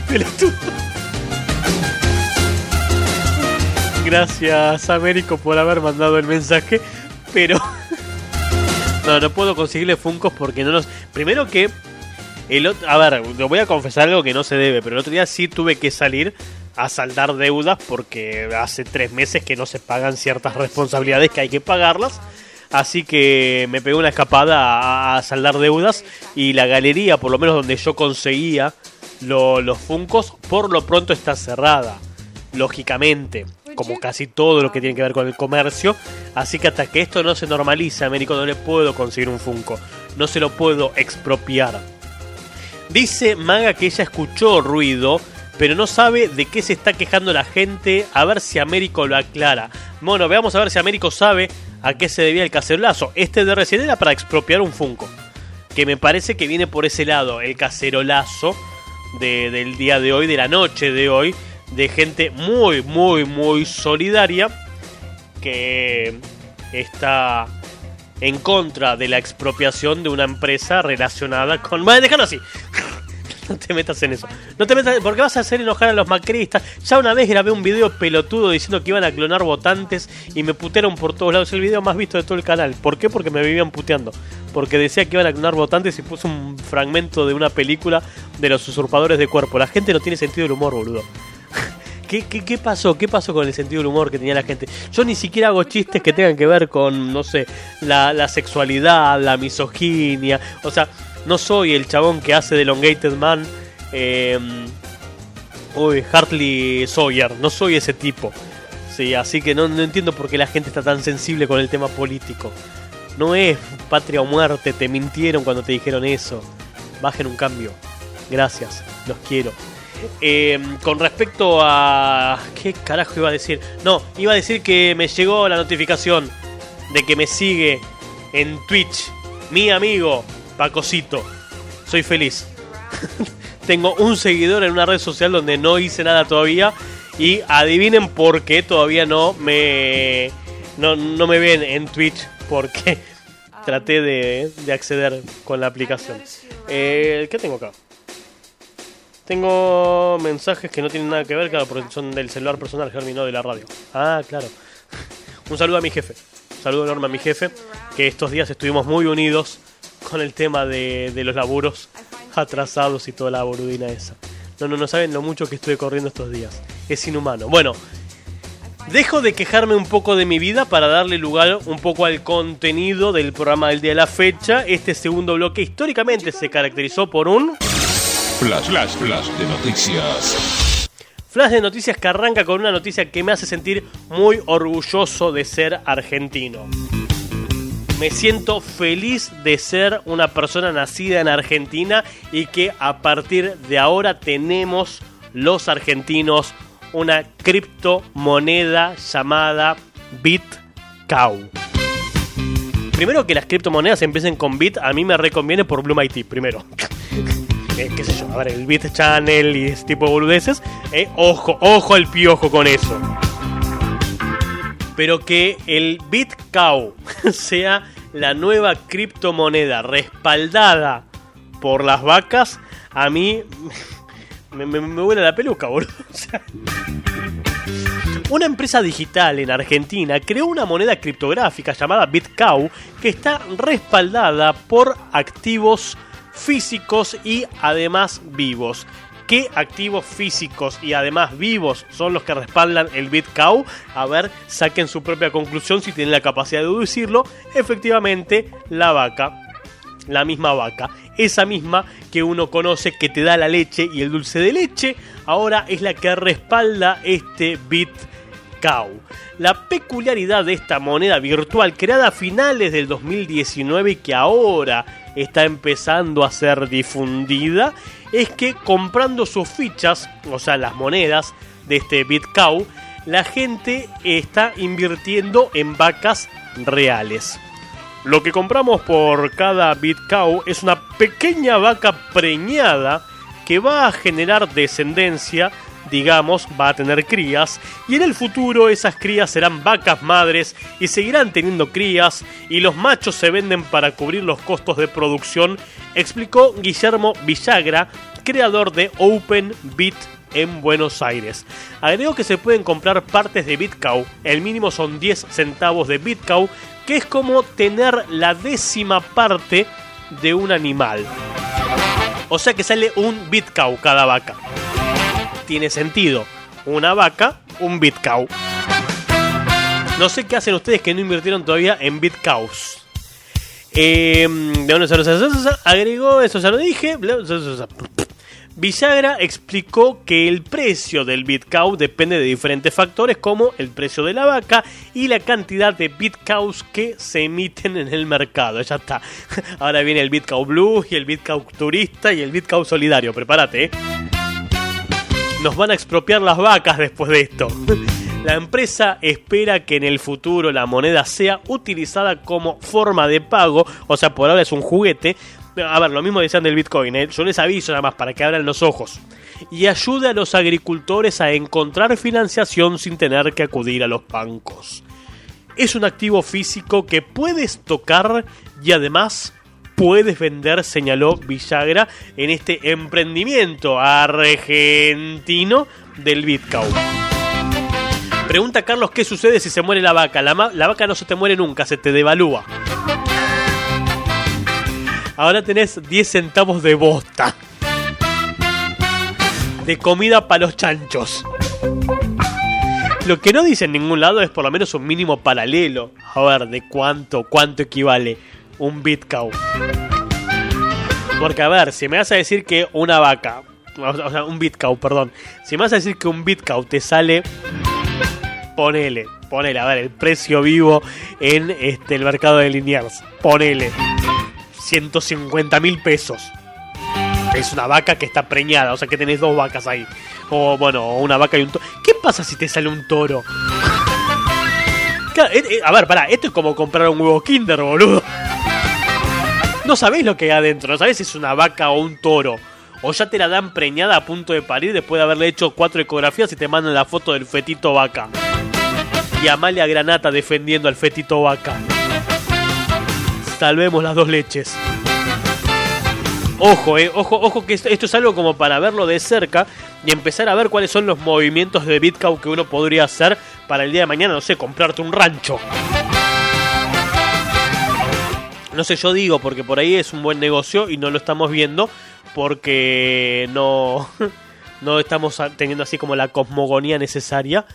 Pelotudo. (laughs) Gracias, Américo, por haber mandado el mensaje. Pero. (laughs) No, no puedo conseguirle Funcos porque no los. Primero que. El ot- A ver, voy a confesar algo que no se debe, pero el otro día sí tuve que salir a saldar deudas porque hace tres meses que no se pagan ciertas responsabilidades que hay que pagarlas. Así que me pegué una escapada a saldar deudas y la galería, por lo menos donde yo conseguía lo- los Funcos, por lo pronto está cerrada. Lógicamente, como casi todo lo que tiene que ver con el comercio. Así que hasta que esto no se normalice, Américo, no le puedo conseguir un Funko. No se lo puedo expropiar. Dice Maga que ella escuchó ruido, pero no sabe de qué se está quejando la gente. A ver si Américo lo aclara. Bueno, veamos a ver si Américo sabe a qué se debía el cacerolazo. Este de recién era para expropiar un Funko. Que me parece que viene por ese lado, el cacerolazo de- del día de hoy, de la noche de hoy, de gente muy, muy, muy solidaria que está en contra de la expropiación de una empresa relacionada con... Bueno, déjalo así. (laughs) No te metas en eso. No te metas porque vas a hacer enojar a los macristas. Ya una vez grabé un video pelotudo diciendo que iban a clonar votantes y me putearon por todos lados. Es el video más visto de todo el canal. ¿Por qué? Porque me vivían puteando. Porque decía que iban a clonar votantes y puse un fragmento de una película de los usurpadores de cuerpo. La gente no tiene sentido del humor, boludo. (laughs) ¿Qué, qué, pasó? ¿Qué pasó con el sentido del humor que tenía la gente? Yo ni siquiera hago chistes que tengan que ver con, no sé, la, la sexualidad, la misoginia. O sea, no soy el chabón que hace de Elongated Man. Eh, uy, Hartley Sawyer. No soy ese tipo. Sí, así que no, no entiendo por qué la gente está tan sensible con el tema político. No es patria o muerte, te mintieron cuando te dijeron eso. Bajen un cambio. Gracias, los quiero. Eh, con respecto a... ¿Qué carajo iba a decir? No, iba a decir que me llegó la notificación de que me sigue en Twitch mi amigo Pacosito. Soy feliz. (laughs) Tengo un seguidor en una red social donde no hice nada todavía. Y adivinen por qué todavía no me, no, no me ven en Twitch. Porque (laughs) traté de, de acceder con la aplicación. Eh, ¿Qué tengo acá? Tengo mensajes que no tienen nada que ver, claro, porque son del celular personal, Germi, no de la radio. Ah, claro. (laughs) Un saludo a mi jefe. Un saludo enorme a mi jefe, que estos días estuvimos muy unidos con el tema de, de los laburos atrasados y toda la boludina esa. No, no, no saben lo mucho que estuve corriendo estos días. Es inhumano. Bueno, dejo de quejarme un poco de mi vida para darle lugar un poco al contenido del programa del día de la fecha. Este segundo bloque históricamente se caracterizó por un... Flash, flash, flash de noticias. Flash de noticias que arranca con una noticia que me hace sentir muy orgulloso de ser argentino. Me siento feliz de ser una persona nacida en Argentina y que a partir de ahora tenemos los argentinos una criptomoneda llamada BitCow. Primero que las criptomonedas empiecen con Bit, a mí me reconviene por Blue IT, primero. (laughs) Eh, qué sé yo, a ver, el Bit Channel y ese tipo de boludeces. eh, ojo, ojo al piojo con eso. Pero que el BitCow (laughs) sea la nueva criptomoneda respaldada por las vacas, a mí (laughs) me, me, la peluca, boludo. (laughs) Una empresa digital en Argentina creó una moneda criptográfica llamada BitCow que está respaldada por activos físicos y además vivos. ¿Qué activos físicos y además vivos son los que respaldan el BitCow? A ver, saquen su propia conclusión si tienen la capacidad de deducirlo. Efectivamente, la vaca. La misma vaca. Esa misma que uno conoce que te da la leche y el dulce de leche. Ahora es la que respalda este BitCow. La peculiaridad de esta moneda virtual creada a finales del 2019 y que ahora está empezando a ser difundida es que comprando sus fichas, o sea, las monedas de este BitCow, la gente está invirtiendo en vacas reales. Lo que compramos por cada BitCow es una pequeña vaca preñada que va a generar descendencia, digamos, va a tener crías, y en el futuro esas crías serán vacas madres y seguirán teniendo crías, y los machos se venden para cubrir los costos de producción, explicó Guillermo Villagra, creador de OpenBit en Buenos Aires. Agregó que se pueden comprar partes de BitCow, el mínimo son 10 centavos de BitCow, que es como tener la décima parte de un animal. O sea que sale un BitCow cada vaca. Tiene sentido. Una vaca, un BitCow. No sé qué hacen ustedes que no invirtieron todavía en BitCows. Eh, de agregó, eso ya lo dije. Villagra explicó que el precio del BitCow depende de diferentes factores como el precio de la vaca y la cantidad de BitCows que se emiten en el mercado. Ya está. (laughs) Ahora viene el BitCow Blue y el BitCow Turista y el BitCow Solidario. Prepárate. ¿eh? Nos van a expropiar las vacas después de esto. (laughs) La empresa espera que en el futuro la moneda sea utilizada como forma de pago, o sea, por ahora es un juguete. A ver, lo mismo decían del Bitcoin, ¿eh? yo les aviso nada más para que abran los ojos. Y ayude a los agricultores a encontrar financiación sin tener que acudir a los bancos. Es un activo físico que puedes tocar y además puedes vender, señaló Villagra, en este emprendimiento argentino del Bitcoin. Pregunta Carlos qué sucede si se muere la vaca. La, la vaca no se te muere nunca, se te devalúa. Ahora tenés 10 centavos de bosta. De comida para los chanchos. Lo que no dice en ningún lado es por lo menos un mínimo paralelo. A ver, de cuánto, cuánto equivale un bitcow. Porque a ver, si me vas a decir que una vaca, o sea, un bitcow, perdón. Si me vas a decir que un bitcow te sale ponele, ponele, a ver, el precio vivo en este, el mercado de Liniers, ponele 150 mil pesos. Es una vaca que está preñada, o sea que tenés dos vacas ahí. O bueno, una vaca y un toro. ¿Qué pasa si te sale un toro? Eh, eh, a ver, pará, esto es como comprar un huevo Kinder, boludo. No sabés lo que hay adentro, no sabés si es una vaca o un toro. O ya te la dan preñada a punto de parir después de haberle hecho cuatro ecografías y te mandan la foto del fetito vaca. Y Amalia Granata defendiendo al fetito vaca. Salvemos las dos leches. Ojo, eh, ojo, ojo que esto, es algo como para verlo de cerca y empezar a ver cuáles son los movimientos de Bitcoin que uno podría hacer para el día de mañana, no sé, comprarte un rancho. No sé, yo digo porque por ahí es un buen negocio y no lo estamos viendo porque no, (laughs) no estamos teniendo así como la cosmogonía necesaria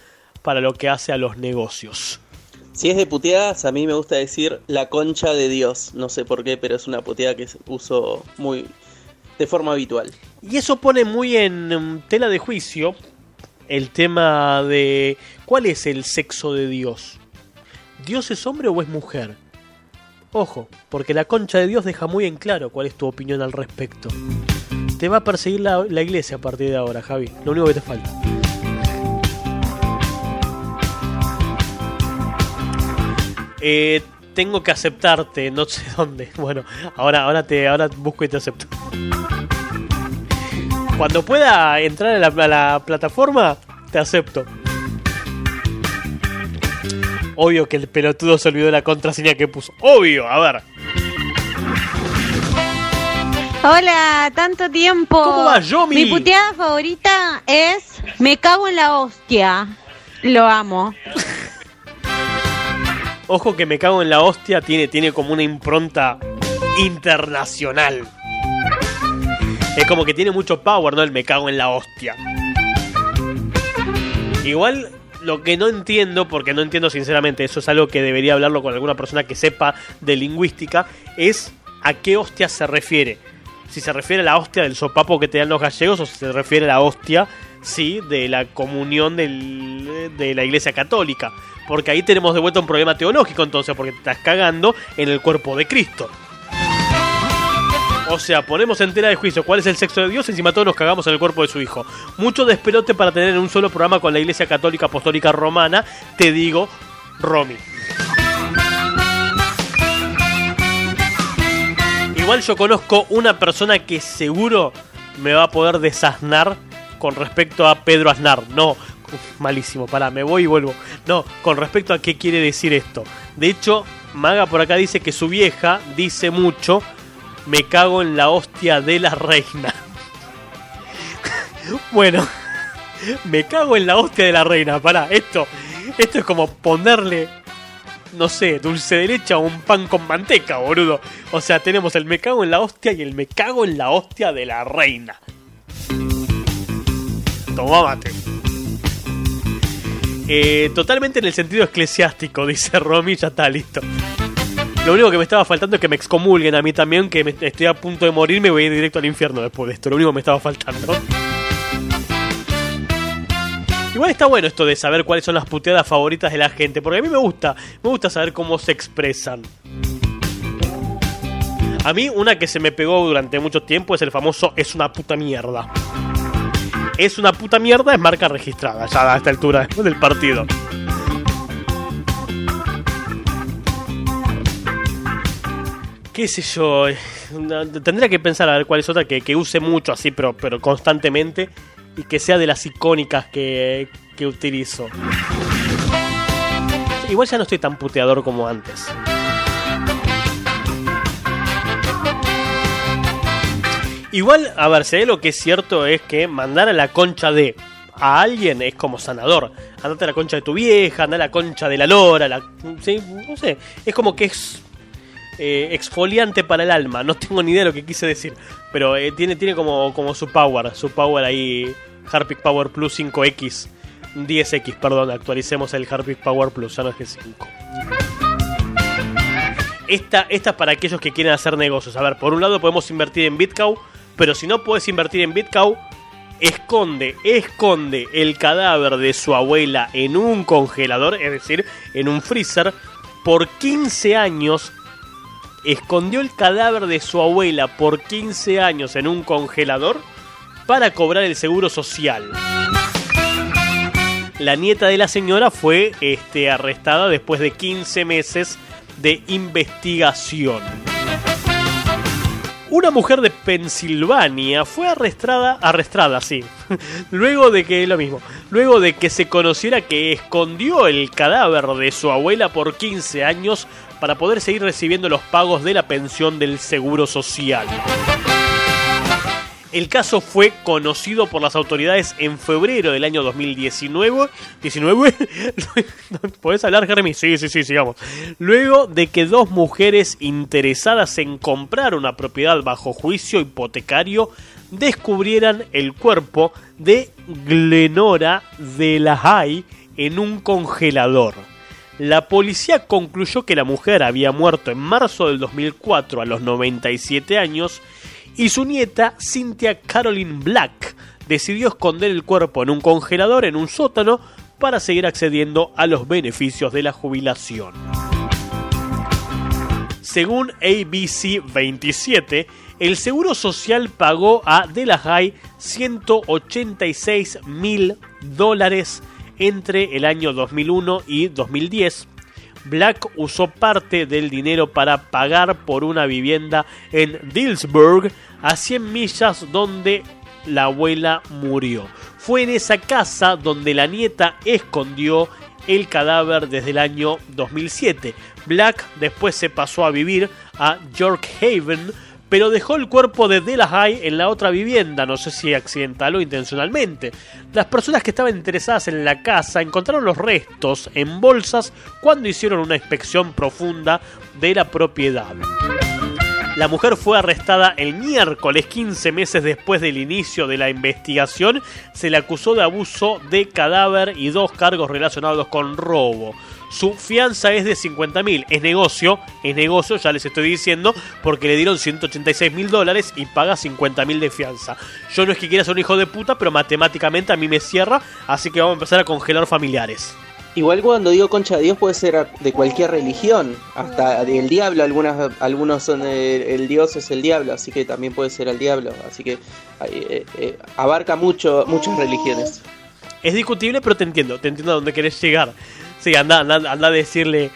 para lo que hace a los negocios. Si es de puteadas, a mí me gusta decir la concha de Dios. No sé por qué, pero es una puteada que se uso muy de forma habitual. Y eso pone muy en tela de juicio el tema de cuál es el sexo de Dios. ¿Dios es hombre o es mujer? Ojo, porque la concha de Dios deja muy en claro cuál es tu opinión al respecto. Te va a perseguir la, iglesia a partir de ahora, Javi. Lo único que te falta. Eh, tengo que aceptarte, no sé (laughs) dónde. Bueno, ahora, ahora te, ahora busco y te acepto. Cuando pueda entrar a la plataforma, te acepto. Obvio que el pelotudo se olvidó de la contraseña que puso. Obvio, a ver. Hola, tanto tiempo. ¿Cómo va, Yomi? Mi puteada favorita es Me cago en la hostia. Lo amo. Ojo que me cago en la hostia, tiene, tiene como una impronta internacional. Es como que tiene mucho power, ¿no? El me cago en la hostia. Igual lo que no entiendo, porque no entiendo sinceramente, eso es algo que debería hablarlo con alguna persona que sepa de lingüística, es a qué hostia se refiere. Si se refiere a la hostia del sopapo que te dan los gallegos o si se refiere a la hostia, sí, de la comunión de la iglesia católica. Porque ahí tenemos de vuelta un problema teológico entonces, porque te estás cagando en el cuerpo de Cristo. O sea, ponemos en tela de juicio cuál es el sexo de Dios, encima todos nos cagamos en el cuerpo de su hijo. Mucho despelote para tener en un solo programa con la Iglesia Católica Apostólica Romana, te digo, Romy. Igual yo conozco una persona que seguro me va a poder desasnar con respecto a Pedro Aznar. No, malísimo, pará, me voy y vuelvo. No, con respecto a qué quiere decir esto. De hecho, Maga por acá dice que su vieja dice mucho, me cago en la hostia de la reina. bueno, me cago en la hostia de la reina, pará, esto, esto es como ponerle no sé, dulce de leche a un pan con manteca, boludo. O sea, tenemos el me cago en la hostia y el me cago en la hostia de la reina. Toma mate. Eh, totalmente en el sentido eclesiástico, dice Romy, ya está listo. Lo único que me estaba faltando es que me excomulguen a mí también, que estoy a punto de morir, me voy a ir directo al infierno después de esto. Lo único que me estaba faltando. Igual está bueno esto de saber cuáles son las puteadas favoritas de la gente, porque a mí me gusta, me gusta saber cómo se expresan. A mí una que se me pegó durante mucho tiempo es el famoso es una puta mierda. Es una puta mierda es marca registrada, ya a esta altura del partido. Qué sé yo, eh, tendría que pensar a ver cuál es otra que, que use mucho así, pero, pero constantemente y que sea de las icónicas que, que utilizo. Igual ya no estoy tan puteador como antes. Igual, a ver, hay lo que es cierto es que mandar a la concha de a alguien es como sanador. Andate a la concha de tu vieja, anda a la concha de la lora, la, ¿sí? no sé. Es como que es eh, exfoliante para el alma. No tengo ni idea de lo que quise decir. Pero eh, tiene, tiene como, como su power. Su power ahí. Harpic Power Plus 5X. 10X, perdón. Actualicemos el Harpic Power Plus. Ya no es que 5. Esta, es para aquellos que quieren hacer negocios. A ver, por un lado podemos invertir en Bitcoin. Pero si no puedes invertir en Bitcoin, esconde, esconde el cadáver de su abuela en un congelador, es decir, en un freezer, por 15 años. Escondió el cadáver de su abuela por 15 años en un congelador para cobrar el seguro social. La nieta de la señora fue este, arrestada después de 15 meses de investigación. Una mujer de Pensilvania fue arrestada, arrestada, sí, (laughs) luego de que lo mismo, luego de que se conociera que escondió el cadáver de su abuela por 15 años para poder seguir recibiendo los pagos de la pensión del seguro social. El caso fue conocido por las autoridades en febrero del año 2019. 19. (laughs) ¿Podés hablar, Jeremy? Sí, sí, sí, sigamos. Luego de que dos mujeres interesadas en comprar una propiedad bajo juicio hipotecario descubrieran el cuerpo de Glenora de la Hay en un congelador. La policía concluyó que la mujer había muerto en marzo del 2004 a los 97 años y su nieta, Cynthia Caroline Black, decidió esconder el cuerpo en un congelador en un sótano para seguir accediendo a los beneficios de la jubilación. Según ABC 27, el Seguro Social pagó a Delahai 186 mil dólares entre el año 2001 y 2010 Black usó parte del dinero para pagar por una vivienda en Dillsburg, a 100 millas donde la abuela murió. Fue en esa casa donde la nieta escondió el cadáver desde el año 2007. Black después se pasó a vivir a York Haven, pero dejó el cuerpo de Delahai en la otra vivienda, no sé si accidental o intencionalmente. Las personas que estaban interesadas en la casa encontraron los restos en bolsas cuando hicieron una inspección profunda de la propiedad. La mujer fue arrestada el miércoles 15 meses después del inicio de la investigación. Se le acusó de abuso de cadáver y dos cargos relacionados con robo. Su fianza es de 50 mil. Es negocio, es negocio, ya les estoy diciendo, porque le dieron 186 mil dólares y paga 50 mil de fianza. Yo no es que quiera ser un hijo de puta, pero matemáticamente a mí me cierra, así que vamos a empezar a congelar familiares. Igual cuando digo concha de Dios puede ser de cualquier religión, hasta del diablo, algunas, algunos son el, el Dios es el diablo, así que también puede ser el diablo, así que eh, eh, abarca mucho, muchas religiones. Es discutible, pero te entiendo, te entiendo a dónde querés llegar. Sí, anda, anda, anda a decirle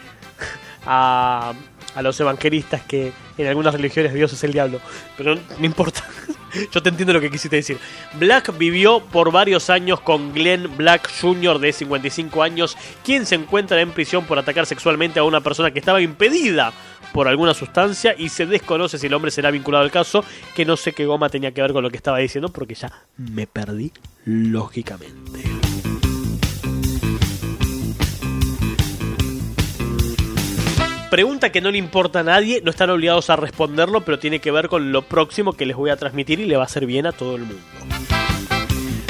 a, a los evangelistas que en algunas religiones Dios es el diablo, pero no, importa. (laughs) Yo te entiendo lo que quisiste decir. Black vivió por varios años con Glenn Black Jr. de 55 años, quien se encuentra en prisión por atacar sexualmente a una persona que estaba impedida por alguna sustancia y se desconoce si el hombre será vinculado al caso, que no sé qué goma tenía que ver con lo que estaba diciendo porque ya me perdí lógicamente. Pregunta que no le importa a nadie, no están obligados a responderlo, pero tiene que ver con lo próximo que les voy a transmitir y le va a hacer bien a todo el mundo.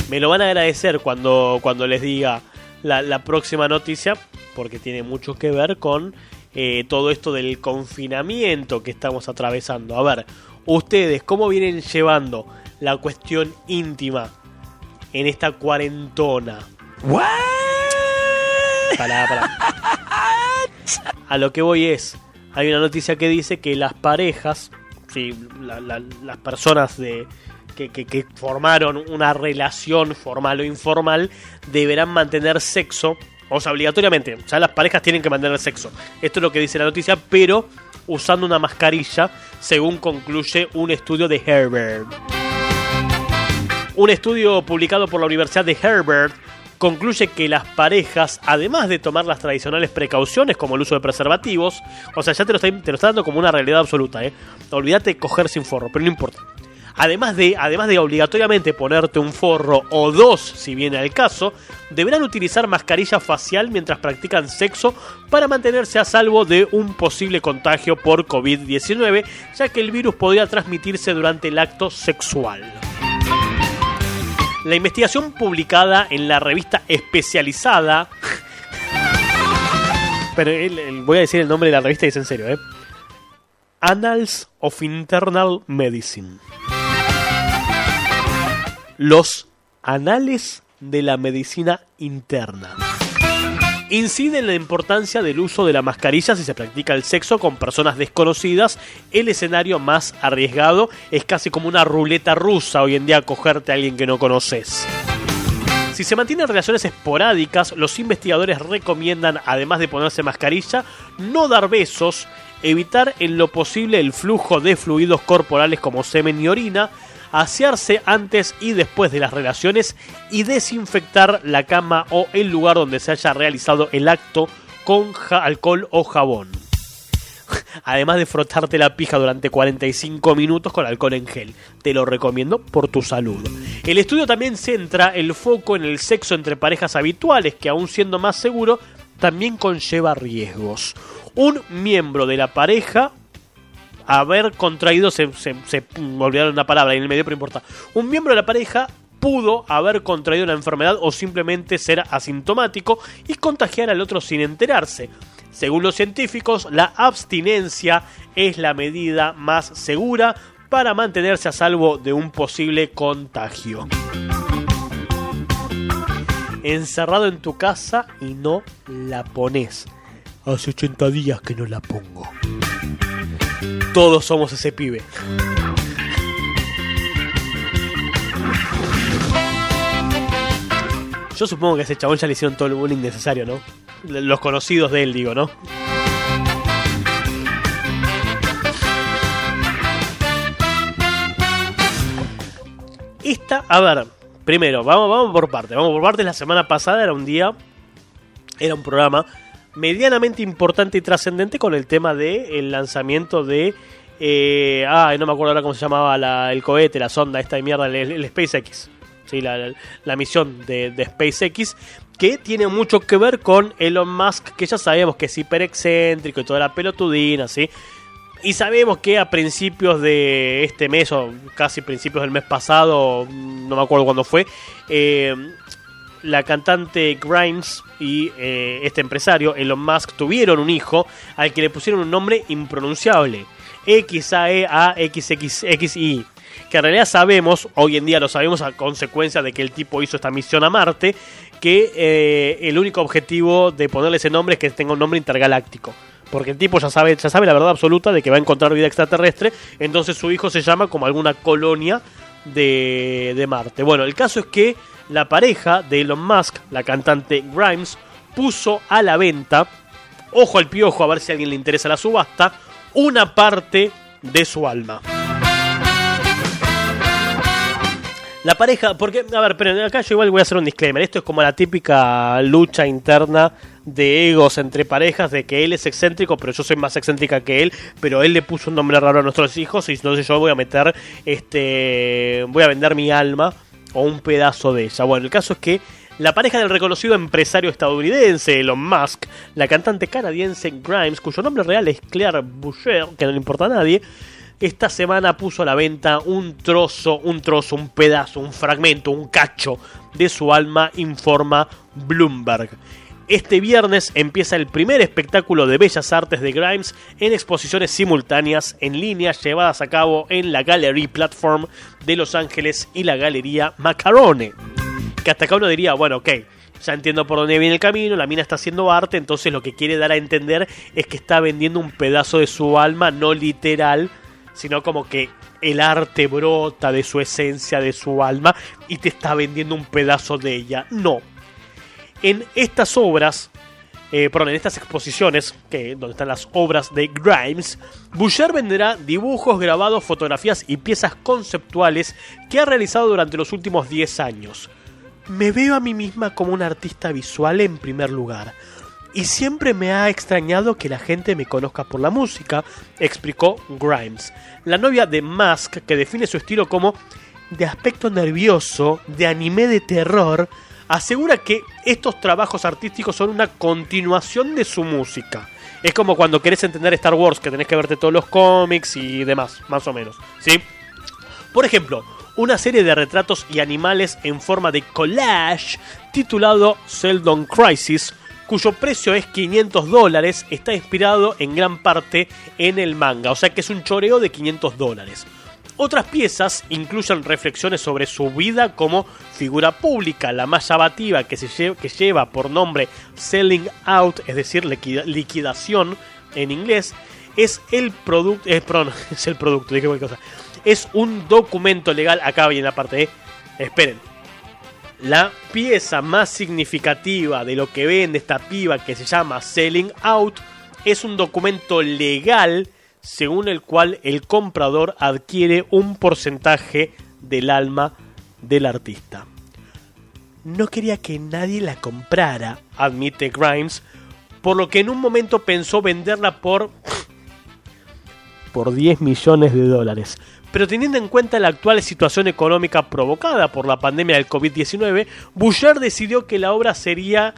Me lo van a agradecer cuando, cuando les diga la, la próxima noticia, porque tiene mucho que ver con eh, todo esto del confinamiento que estamos atravesando. A ver, ustedes, ¿cómo vienen llevando la cuestión íntima en esta cuarentona? Pará, pará. (laughs) (laughs) A lo que voy es, hay una noticia que dice que las parejas, sí, la- la- las personas de, que, formaron una relación formal o informal, deberán mantener sexo, o sea, obligatoriamente, ya las parejas tienen que mantener sexo. Esto es lo que dice la noticia, pero usando una mascarilla, según concluye un estudio de Herbert. Un estudio publicado por la Universidad de Herbert concluye que las parejas, además de tomar las tradicionales precauciones como el uso de preservativos, o sea, ya te lo está, te lo está dando como una realidad absoluta, ¿eh? Olvídate de coger sin forro, pero no importa. Además de, además de obligatoriamente ponerte un forro o dos, si viene al caso, deberán utilizar mascarilla facial mientras practican sexo para mantenerse a salvo de un posible contagio por COVID-19, ya que el virus podría transmitirse durante el acto sexual. La investigación publicada en la revista especializada. Pero voy a decir el nombre de la revista y es en serio, ¿eh? Annals of Internal Medicine. Los anales de la medicina interna. Incide en la importancia del uso de la mascarilla si se practica el sexo con personas desconocidas. El escenario más arriesgado es casi como una ruleta rusa hoy en día cogerte a alguien que no conoces. Si se mantienen relaciones esporádicas, los investigadores recomiendan, además de ponerse mascarilla, no dar besos, evitar en lo posible el flujo de fluidos corporales como semen y orina, asearse antes y después de las relaciones y desinfectar la cama o el lugar donde se haya realizado el acto con alcohol o jabón. (laughs) Además de frotarte la pija durante 45 minutos con alcohol en gel. Te lo recomiendo por tu salud. El estudio también centra el foco en el sexo entre parejas habituales, que aún siendo más seguro, también conlleva riesgos. Un miembro de la pareja haber contraído, se, se, se- olvidaron una palabra en el medio, pero importa. Un miembro de la pareja pudo haber contraído la enfermedad o simplemente ser asintomático y contagiar al otro sin enterarse. Según los científicos, la abstinencia es la medida más segura para mantenerse a salvo de un posible contagio. Encerrado en tu casa y no la pones. Hace 80 días que no la pongo. Todos somos ese pibe. Yo supongo que a ese chabón ya le hicieron todo el bullying necesario, ¿no? Los conocidos de él, digo, ¿no? Esta, a ver, primero, vamos, vamos por partes. Vamos por partes. La semana pasada era un día, era un programa medianamente importante y trascendente con el tema de el lanzamiento de. Eh, ah, no me acuerdo ahora cómo se llamaba la- el cohete, la sonda esta de mierda, el, el SpaceX. Sí, la, la- misión de, de SpaceX, que tiene mucho que ver con Elon Musk, que ya sabemos que es hiper excéntrico y toda la pelotudina, ¿sí? Y sabemos que a principios de este mes, o casi principios del mes pasado, no me acuerdo cuándo fue, eh, la cantante Grimes y eh, este empresario, Elon Musk, tuvieron un hijo al que le pusieron un nombre impronunciable. X-A-E-A-X-X-X-I. Que en realidad sabemos, hoy en día lo sabemos a consecuencia de que el tipo hizo esta misión a Marte, que eh, el único objetivo de ponerle ese nombre es que tenga un nombre intergaláctico. Porque el tipo ya sabe, ya sabe la verdad absoluta de que va a encontrar vida extraterrestre, entonces su hijo se llama como alguna colonia de, de Marte. Bueno, el caso es que la pareja de Elon Musk, la cantante Grimes, puso a la venta, ojo al piojo a ver si a alguien le interesa la subasta, una parte de su alma. La pareja, porque, a ver, pero acá yo igual voy a hacer un disclaimer. Esto es como la típica lucha interna de egos entre parejas, de que él es excéntrico, pero yo soy más excéntrica que él, pero él le puso un nombre raro a nuestros hijos y entonces yo voy a meter, este, voy a vender mi alma o un pedazo de ella. Bueno, el caso es que la pareja del reconocido empresario estadounidense Elon Musk, la cantante canadiense Grimes, cuyo nombre real es Claire Boucher, que no le importa a nadie, esta semana puso a la venta un trozo, un trozo, un pedazo, un fragmento, un cacho de su alma, informa Bloomberg. Este viernes empieza el primer espectáculo de bellas artes de Grimes en exposiciones simultáneas en línea llevadas a cabo en la Gallery Platform de Los Ángeles y la Galería Macarone. Que hasta acá uno diría, bueno, ok, ya entiendo por dónde viene el camino, la mina está haciendo arte, entonces lo que quiere dar a entender es que está vendiendo un pedazo de su alma, no literal, sino como que el arte brota de su esencia, de su alma, y te está vendiendo un pedazo de ella. No. En estas obras, eh, perdón, en estas exposiciones, que, donde están las obras de Grimes, Boucher venderá dibujos, grabados, fotografías y piezas conceptuales que ha realizado durante los últimos 10 años. Me veo a mí misma como una artista visual en primer lugar. Y siempre me ha extrañado que la gente me conozca por la música, explicó Grimes. La novia de Musk, que define su estilo como de aspecto nervioso, de anime de terror, asegura que estos trabajos artísticos son una continuación de su música. Es como cuando querés entender Star Wars, que tenés que verte todos los cómics y demás, más o menos. ¿Sí? Por ejemplo, una serie de retratos y animales en forma de collage titulado Seldon Crisis, cuyo precio es 500 dólares, está inspirado en gran parte en el manga, o sea que es un choreo de 500 dólares. Otras piezas incluyen reflexiones sobre su vida como figura pública, la más llamativa que, se lle- que lleva por nombre Selling Out, es decir, liquida- liquidación en inglés, es el producto, eh, perdón, (laughs) es el producto, dije cualquier cosa, es un documento legal, acá viene la parte E, esperen, la pieza más significativa de lo que vende esta piba que se llama Selling Out es un documento legal según el cual el comprador adquiere un porcentaje del alma del artista. No quería que nadie la comprara, admite Grimes, por lo que en un momento pensó venderla por por 10 millones de dólares. Pero teniendo en cuenta la actual situación económica provocada por la pandemia del COVID-19, Boucher decidió que la obra sería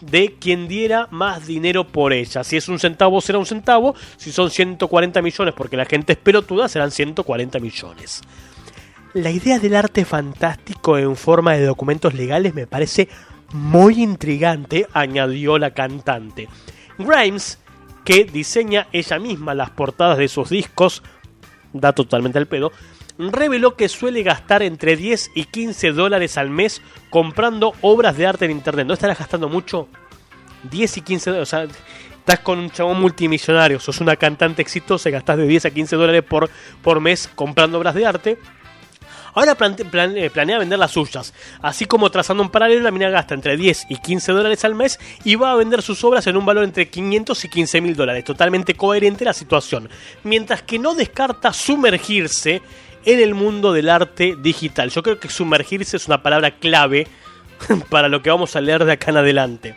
de quien diera más dinero por ella. Si es un centavo, será un centavo. Si son 140 millones, porque la gente es pelotuda, serán 140 millones. La idea del arte fantástico en forma de documentos legales me parece muy intrigante, añadió la cantante. Grimes, que diseña ella misma las portadas de sus discos, da totalmente al pedo, reveló que suele gastar entre 10 y 15 dólares al mes comprando obras de arte en internet. ¿No estarás gastando mucho? 10 y 15 dólares. O sea, estás con un chabón multimillonario, sos una cantante exitosa y gastás de 10 a 15 dólares por, por mes comprando obras de arte. Ahora eh, planea vender las suyas. Así como trazando un paralelo, la mina gasta entre 10 y 15 dólares al mes y va a vender sus obras en un valor entre 500 y 15 mil dólares. Totalmente coherente la situación. Mientras que no descarta sumergirse en el mundo del arte digital. Yo creo que sumergirse es una palabra clave (laughs) para lo que vamos a leer de acá en adelante.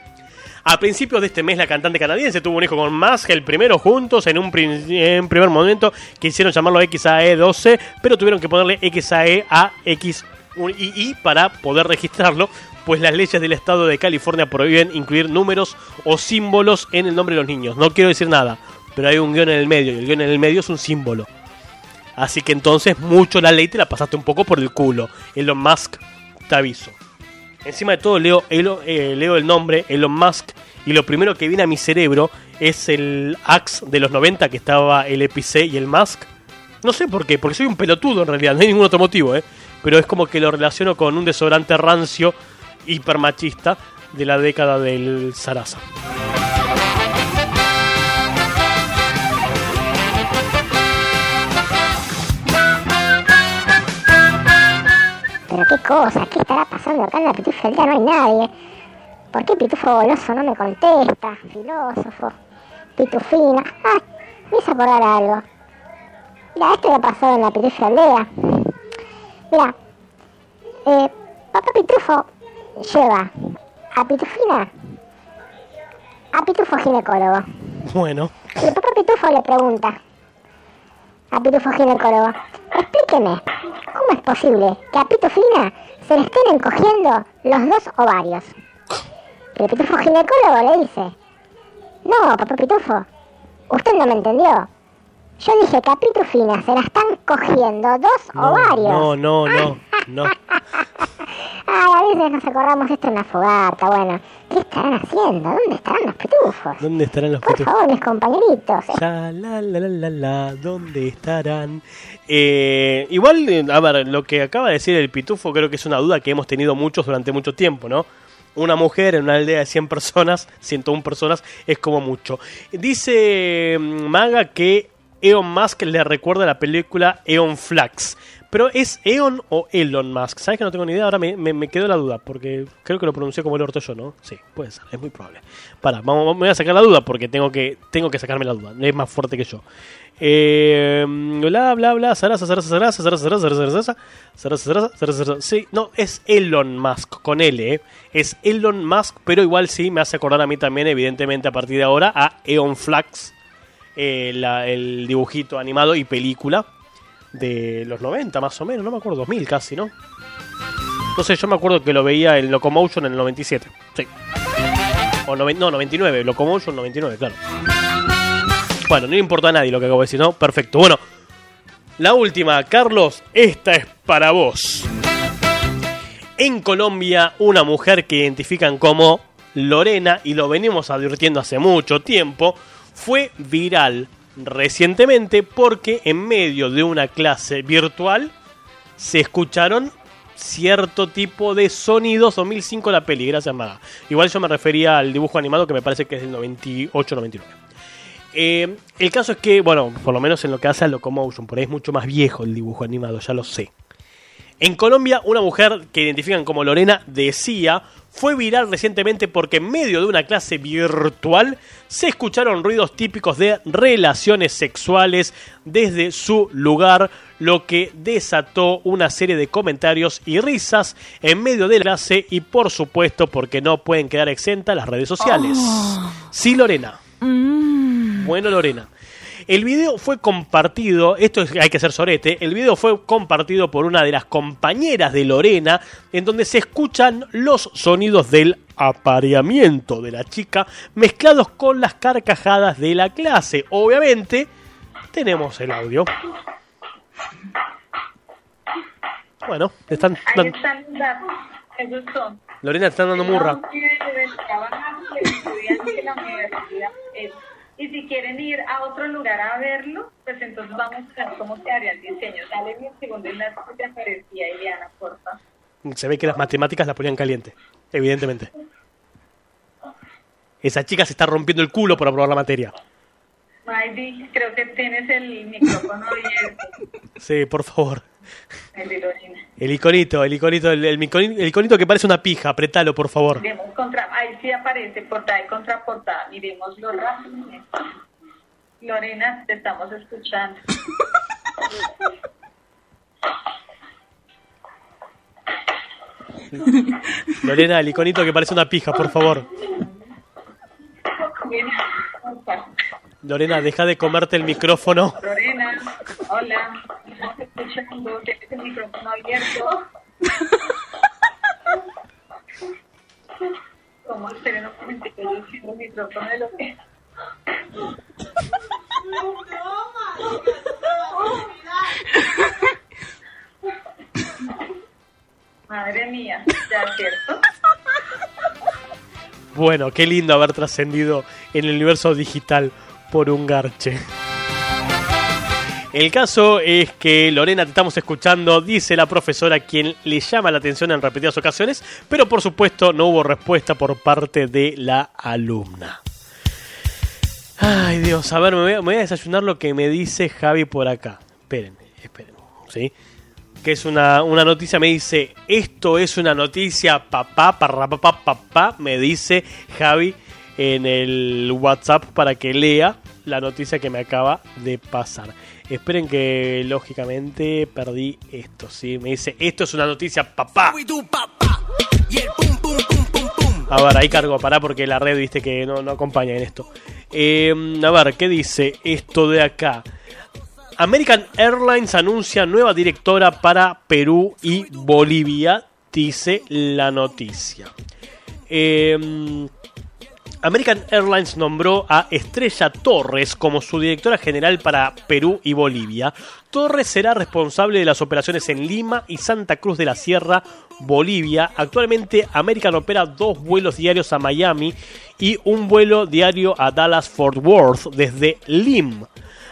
A principios de este mes, la cantante canadiense tuvo un hijo con Musk, el primero juntos en un primer momento quisieron llamarlo XAE12, pero tuvieron que ponerle XAE a XII para poder registrarlo, pues las leyes del estado de California prohíben incluir números o símbolos en el nombre de los niños. No quiero decir nada, pero hay un guion en el medio y el guion en el medio es un símbolo. Así que entonces mucho la ley te la pasaste un poco por el culo. Elon Musk, te aviso. Encima de todo leo, eh, leo el nombre Elon Musk y lo primero que viene a mi cerebro es el Axe de los 90 que estaba el EPC y el Musk. No sé por qué, porque soy un pelotudo en realidad, no hay ningún otro motivo, ¿eh? Pero es como que lo relaciono con un desodorante rancio hipermachista de la década del Sarasa. Pero qué cosa, ¿qué estará pasando acá en la día? No hay nadie. ¿Por qué Pitufo Goloso no me contesta? Filósofo, Pitufina. Ah, me hizo acordar algo. Mira, esto que pasó en la Pitufo Aldea. Mira, eh, papá Pitufo lleva a Pitufina a Pitufo ginecólogo. Bueno, Y el papá Pitufo le pregunta a Pitufo ginecólogo, explíqueme, ¿cómo es posible que a Pitufina se le estén encogiendo los dos ovarios? El Pitufo ginecólogo le dice, no, papá Pitufo, usted no me entendió. Yo dije que a Pitufina se la están cogiendo dos no, ovarios. no, no, no, no. Ay, a veces nos acordamos esto en la fogata, bueno. ¿Qué estarán haciendo? ¿Dónde estarán los pitufos? ¿Dónde estarán los Por pitufos? favor, mis compañeritos. eh. Ya, la, la, la, la, la, ¿dónde estarán? Eh, igual, eh, a ver, lo que acaba de decir el pitufo creo que es una duda que hemos tenido muchos durante mucho tiempo, ¿no? Una mujer en una aldea de 100 personas, 101 personas, es como mucho. Dice mm, Maga que Elon Musk le recuerda la película Eon Flux. Pero ¿es Eon o Elon Musk? ¿Sabes que no tengo ni idea? Ahora me, me, me quedó la duda, porque creo que lo pronuncié como el orto yo, ¿no? Sí, puede ser, es muy probable. Para, vamos, me voy a sacar la duda porque tengo que, tengo que sacarme la duda. Es más fuerte que yo. Eh, bla, bla, bla, zaraza, zaraza, zaraza, zaraza, zaraza, zaraza, zaraza, zaraza, zaraza, zaraza. Sí, no, es Elon Musk, con L, ¿eh? Es Elon Musk, pero igual sí me hace acordar a mí también, evidentemente, a partir de ahora, a Eon Flux, eh, la- el dibujito animado y película de los 90 más o menos, no me acuerdo, 2000 casi, ¿no? No sé, yo me acuerdo que lo veía en Locomotion en el 97, sí. O noven- no, 99, Locomotion 99, claro. Bueno, no le importa a nadie lo que acabo de decir, ¿no? Perfecto. Bueno, la última, Carlos, esta es para vos. En Colombia, una mujer que identifican como Lorena, y lo venimos advirtiendo hace mucho tiempo, fue viral recientemente porque en medio de una clase virtual se escucharon cierto tipo de sonidos 2005 la peli, gracias Maga. Igual yo me refería al dibujo animado que me parece que es del 98-99. Eh, el caso es que, bueno, por lo menos en lo que hace a Locomotion, por ahí es mucho más viejo el dibujo animado, ya lo sé. En Colombia, una mujer que identifican como Lorena decía fue viral recientemente porque en medio de una clase virtual se escucharon ruidos típicos de relaciones sexuales desde su lugar, lo que desató una serie de comentarios y risas en medio de la clase y por supuesto porque no pueden quedar exentas las redes sociales. Sí, Lorena. Bueno, Lorena. El video fue compartido, esto es, hay que ser sorete, el video fue compartido por una de las compañeras de Lorena, en donde se escuchan los sonidos del apareamiento de la chica mezclados con las carcajadas de la clase. Obviamente, tenemos el audio. Bueno, están, Ahí están son. Lorena está dando murra. Y en la si quieren ir a otro lugar a verlo, pues entonces vamos a ver cómo se haría el diseño. Dale mi segundo enlace que te aparecía, Eliana, porfa. Se ve que las matemáticas la ponían caliente, evidentemente. Esa chica se está rompiendo el culo por aprobar la materia. Maydi, creo que tienes el micrófono abierto. Sí, por favor. El iconito, el iconito, el, el el iconito que parece una pija, apretalo, por favor. Miremos contra, ahí sí aparece portada y contraportada. Miremoslo rápido. Lorena, te estamos escuchando. Lorena, el iconito que parece una pija, por favor. Porfa. Lorena, deja de comerte el micrófono. Lorena, hola. Escuchando. Tienes el micrófono abierto. ¿Cómo esperen un momentito? Yo siento el micrófono de Lorena. Madre mía, ya cierto. Bueno, qué lindo haber trascendido en el universo digital por un garche. El caso es que Lorena te estamos escuchando, dice la profesora quien le llama la atención en repetidas ocasiones, pero por supuesto no hubo respuesta por parte de la alumna. Ay Dios, a ver, me voy a, desayunar lo que me dice Javi por acá. Esperen, esperen, ¿sí? Que es una, una noticia, me dice, esto es una noticia, papá, parra, papá, papá, me dice Javi en el WhatsApp para que lea la noticia que me acaba de pasar. Esperen que lógicamente perdí esto, ¿sí? Me dice, esto es una noticia, papá. A ver, ahí cargo, pará porque la red, viste, que no, no acompaña en esto. Eh, a ver, ¿qué dice esto de acá? American Airlines anuncia nueva directora para Perú y Bolivia, dice la noticia. Eh, American Airlines nombró a Estrella Torres como su directora general para Perú y Bolivia. Torres será responsable de las operaciones en Lima y Santa Cruz de la Sierra, Bolivia. Actualmente American opera dos vuelos diarios a Miami y un vuelo diario a Dallas Fort Worth desde Lim.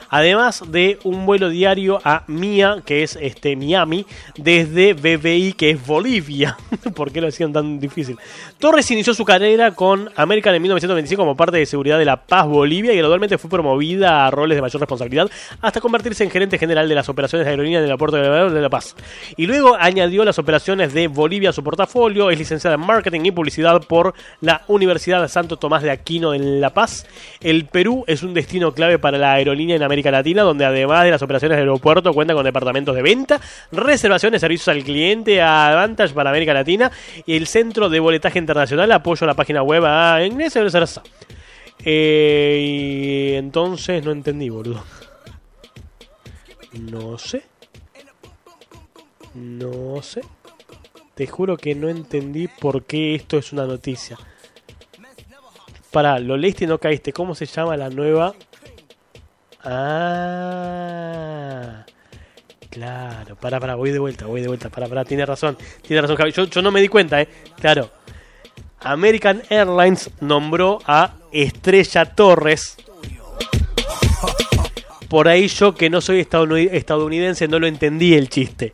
Además de un vuelo diario a Mia, que es este Miami, desde BBI, que es Bolivia. (laughs) ¿Por qué lo hacían tan difícil? Torres inició su carrera con American en 1925 como parte de seguridad de La Paz, Bolivia, y gradualmente fue promovida a roles de mayor responsabilidad hasta convertirse en gerente general de las operaciones de aerolínea del aeropuerto de La Paz. Y luego añadió las operaciones de Bolivia a su portafolio. Es licenciada en marketing y publicidad por la Universidad Santo Tomás de Aquino en La Paz. El Perú es un destino clave para la aerolínea en América Latina, donde además de las operaciones de aeropuerto cuenta con departamentos de venta, reservaciones, servicios al cliente, Advantage para América Latina y el centro de boletaje internacional, apoyo a la página web a inglés. Eh, y entonces no entendí, boludo. No sé. No sé. Te juro que no entendí por qué esto es una noticia. Pará, lo leíste y no caíste. ¿Cómo se llama la nueva? Ah. Claro, para, para, voy de vuelta, voy de vuelta, para, para, tiene razón, tiene razón, Javi. Yo, yo no me di cuenta, eh. Claro. American Airlines nombró a Estrella Torres. Por ahí yo que no soy estadounid- estadounidense no lo entendí el chiste.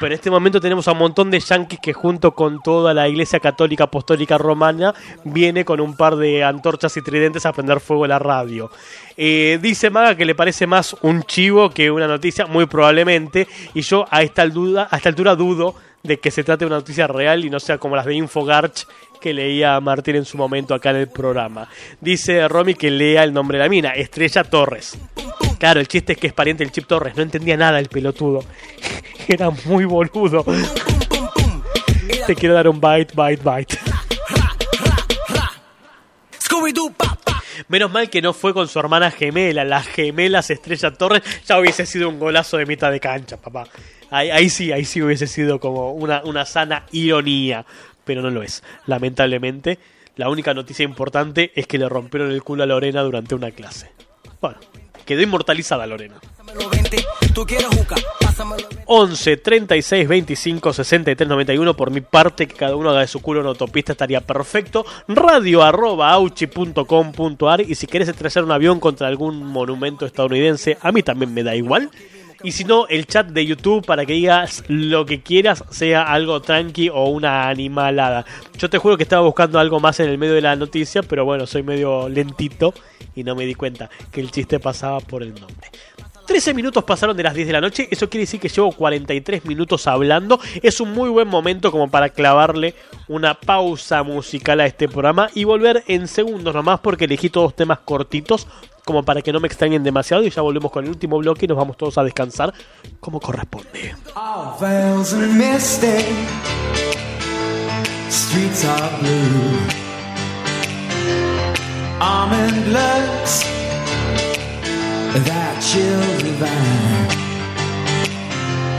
Pero en este momento tenemos a un montón de yanquis que junto con toda la iglesia católica apostólica romana viene con un par de antorchas y tridentes a prender fuego a la radio. Eh, dice Maga que le parece más un chivo que una noticia, muy probablemente, y yo a esta, altura, a esta altura dudo de que se trate de una noticia real y no sea como las de Infogarch que leía Martín en su momento acá en el programa. Dice Romy que lea el nombre de la mina, Estrella Torres. Claro, el chiste es que es pariente del Chip Torres, no entendía nada el pelotudo. (laughs) Era muy boludo. Te quiero dar un bite, bite, bite. Menos mal que no fue con su hermana gemela, las gemelas Estrella Torres, ya hubiese sido un golazo de mitad de cancha, papá. Ahí, ahí sí, ahí sí hubiese sido como una, una sana ironía, pero no lo es. Lamentablemente, la única noticia importante es que le rompieron el culo a Lorena durante una clase. Bueno, quedó inmortalizada Lorena. 11 36 25 63 91 por mi parte que cada uno haga de su culo una autopista estaría perfecto. Radio arroba auchi.com.ar y si quieres estrellar un avión contra algún monumento estadounidense a mí también me da igual y si no el chat de YouTube para que digas lo que quieras sea algo tranqui o una animalada yo te juro que estaba buscando algo más en el medio de la noticia pero bueno soy medio lentito y no me di cuenta que el chiste pasaba por el nombre 13 minutos pasaron de las 10 de la noche, eso quiere decir que llevo 43 minutos hablando. Es un muy buen momento como para clavarle una pausa musical a este programa y volver en segundos nomás porque elegí todos temas cortitos como para que no me extrañen demasiado y ya volvemos con el último bloque y nos vamos todos a descansar como corresponde.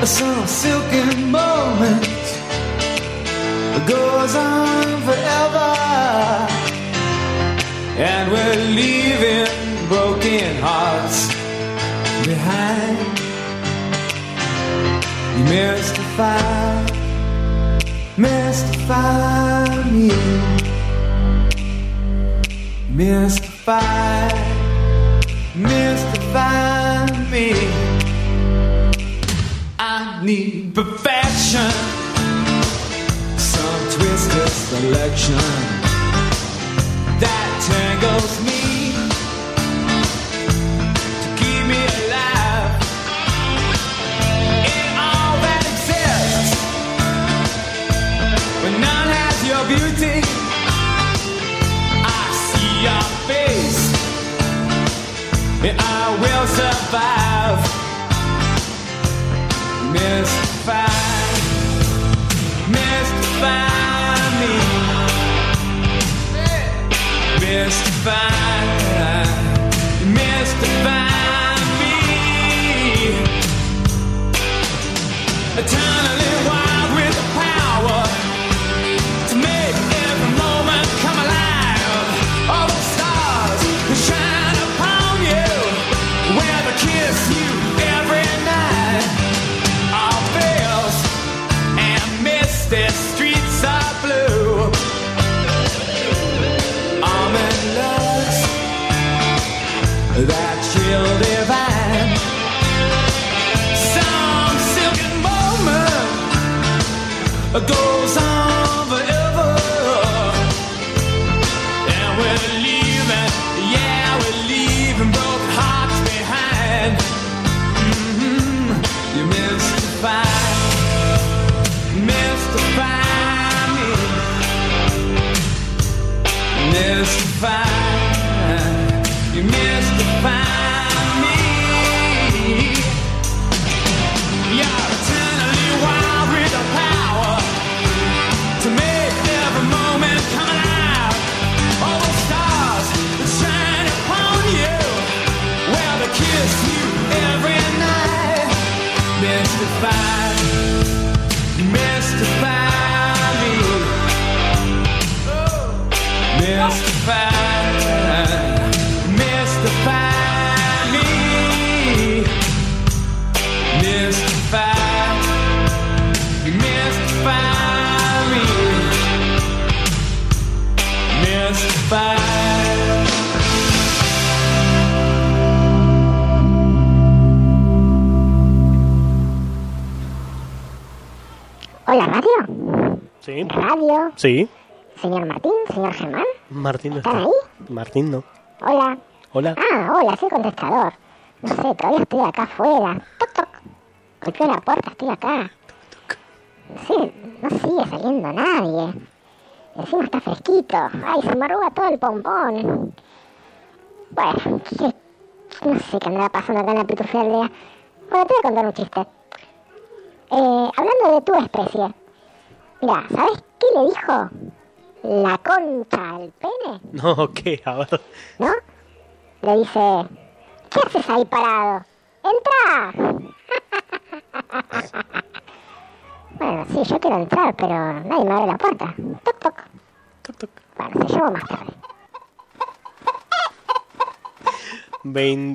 Some silken moment goes on forever, and we're leaving broken hearts behind. You mystify, mystify me. Mystify, mystify me. I need perfection, some twisted selection that tangles me I will survive. Mystify, mystify me, mystify, mystify me. Eternally wild goes on forever. And we're leaving, yeah, we're leaving broken hearts behind. Mhm. You mystify, mystify me, mystify, you mystify Sí. Radio. Sí. Señor Martín, señor Germán. Martín no ¿Están está. ahí? Martín no. Hola. Hola. Ah, hola, soy contestador. No sé, todavía estoy acá afuera. Toc, toc. Golpeo la puerta, estoy acá. Sí, no sigue saliendo nadie. Encima está fresquito. Ay, se me arruga todo el pompón. Bueno, qué- no sé qué andará pasando acá en la pitufia aldea. Bueno, te voy a contar un chiste. Eh, hablando de tu especie. Mira, ¿sabes qué le dijo la concha al pene? No, ¿qué? A ver. ¿no? Le dice, ¿qué haces ahí parado? ¡Entra! (laughs) bueno, sí, yo quiero entrar, pero nadie me abre la puerta. Toc, toc. Toc, toc. Bueno, se llevo más tarde.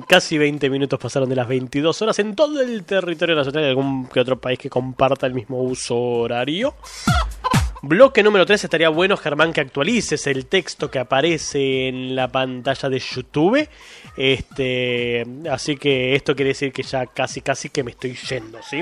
Casi 20 minutos pasaron de las 22 horas en todo el territorio nacional y algún que otro país que comparta el mismo uso horario. Bloque número 3 estaría bueno, Germán, que actualices el texto que aparece en la pantalla de YouTube. Este, así que esto quiere decir que ya casi casi que me estoy yendo, ¿sí?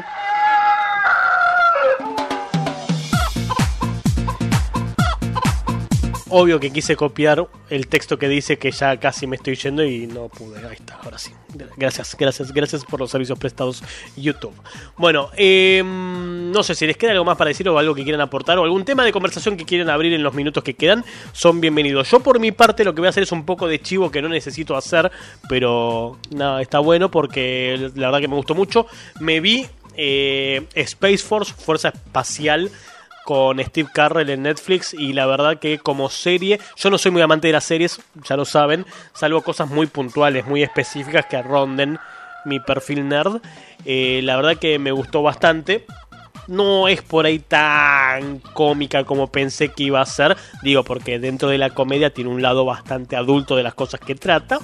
Obvio que quise copiar el texto que dice que ya casi me estoy yendo y no pude. Ahí está, ahora sí. Gracias, gracias, gracias por los servicios prestados YouTube. Bueno, eh, no sé si les queda algo más para decir o algo que quieran aportar o algún tema de conversación que quieran abrir en los minutos que quedan, son bienvenidos. Yo por mi parte lo que voy a hacer es un poco de chivo que no necesito hacer, pero nada, está bueno porque la verdad que me gustó mucho. Me vi eh, Space Force, Fuerza Espacial con Steve Carrell en Netflix y la verdad que como serie, yo no soy muy amante de las series, ya lo saben, salvo cosas muy puntuales, muy específicas que ronden mi perfil nerd. Eh, la verdad que me gustó bastante. No es por ahí tan cómica como pensé que iba a ser, digo porque dentro de la comedia tiene un lado bastante adulto de las cosas que trata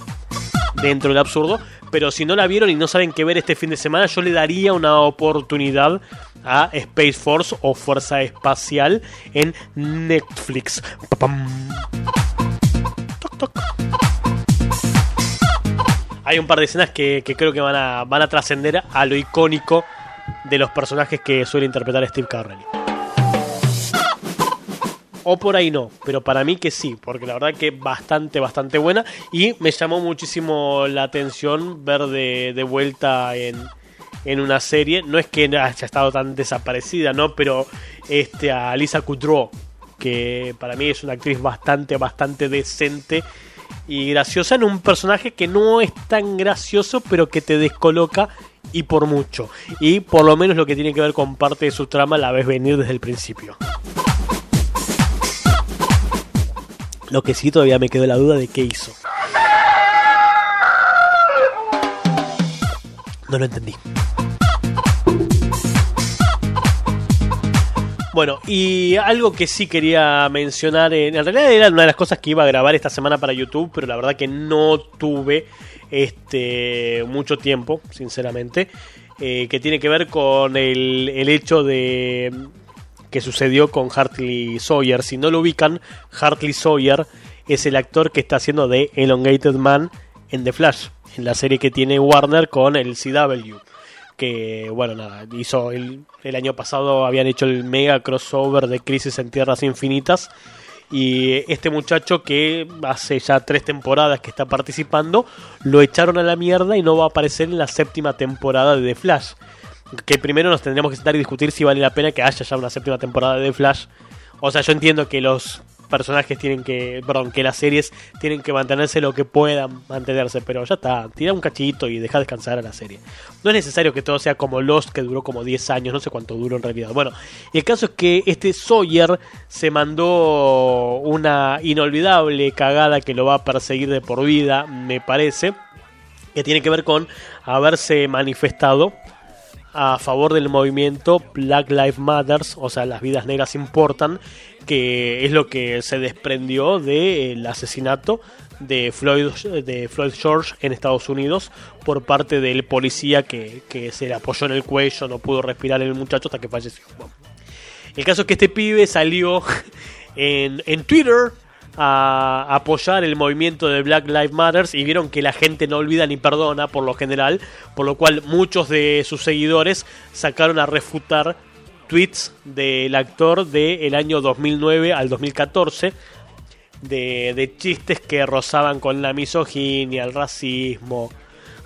dentro del absurdo. Pero si no la vieron y no saben qué ver este fin de semana, yo le daría una oportunidad a Space Force o Fuerza Espacial en Netflix. Hay un par de escenas que, que creo que van a, van a trascender a lo icónico de los personajes que suele interpretar Steve Carell. O por ahí no, pero para mí que sí, porque la verdad que bastante, bastante buena. Y me llamó muchísimo la atención ver de, de vuelta en, en una serie. No es que haya estado tan desaparecida, ¿no? Pero este, a Lisa Kudrow, que para mí es una actriz bastante, bastante decente y graciosa en un personaje que no es tan gracioso, pero que te descoloca y por mucho. Y por lo menos lo que tiene que ver con parte de su trama la ves venir desde el principio. Lo que sí todavía me quedó la duda de qué hizo. No lo entendí. Bueno, y algo que sí quería mencionar, en, realidad era una de las cosas que iba a grabar esta semana para YouTube, pero la verdad que no tuve este mucho tiempo, sinceramente, eh, que tiene que ver con el, el hecho de que sucedió con Hartley Sawyer. Si no lo ubican, Hartley Sawyer es el actor que está haciendo de Elongated Man en The Flash, en la serie que tiene Warner con el CW. Que, bueno, nada, hizo el, el año pasado, habían hecho el mega crossover de Crisis en Tierras Infinitas. Y este muchacho que hace ya tres temporadas que está participando, lo echaron a la mierda y no va a aparecer en la séptima temporada de The Flash. Que primero nos tendríamos que sentar y discutir si vale la pena que haya ya una séptima temporada de The Flash. O sea, yo entiendo que los personajes tienen que, perdón, que las series tienen que mantenerse lo que puedan mantenerse, pero ya está, tira un cachito y deja descansar a la serie. No es necesario que todo sea como Lost, que duró como 10 años, no sé cuánto duró en realidad. Bueno, el caso es que este Sawyer se mandó una inolvidable cagada que lo va a perseguir de por vida, me parece, que tiene que ver con haberse manifestado a favor del movimiento Black Lives Matters, o sea, las vidas negras importan, que es lo que se desprendió del asesinato de Floyd, de Floyd George en Estados Unidos por parte del policía que, que se le apoyó en el cuello, no pudo respirar el muchacho hasta que falleció. El caso es que este pibe salió (laughs) en, en Twitter a apoyar el movimiento de Black Lives Matter y vieron que la gente no olvida ni perdona por lo general, por lo cual muchos de sus seguidores sacaron a refutar tweets del actor del año 2009 al 2014 de, de chistes que rozaban con la misoginia, el racismo,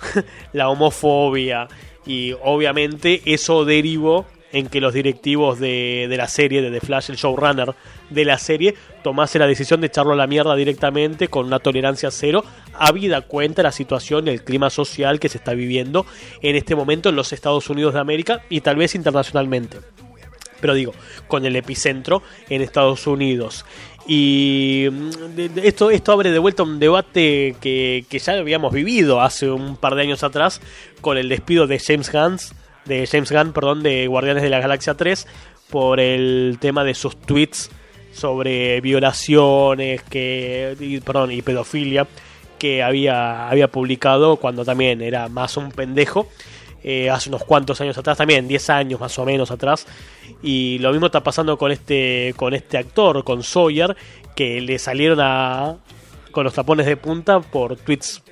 (laughs) la homofobia y obviamente eso derivó en que los directivos de, de la serie, de The Flash, el showrunner de la serie, tomase la decisión de echarlo a la mierda directamente con una tolerancia cero, habida cuenta la situación, el clima social que se está viviendo en este momento en los Estados Unidos de América y tal vez internacionalmente. Pero digo, con el epicentro en Estados Unidos. Y mm, esto, esto abre de vuelta un debate que, que ya habíamos vivido hace un par de años atrás con el despido de James Gunn, de James Gunn, perdón, de Guardianes de la Galaxia 3 por el tema de sus tweets sobre violaciones que y, perdón, y pedofilia que había, había publicado cuando también era más un pendejo eh, hace unos cuantos años atrás también 10 años más o menos atrás y lo mismo está pasando con este con este actor con Sawyer que le salieron a con los tapones de punta por tweets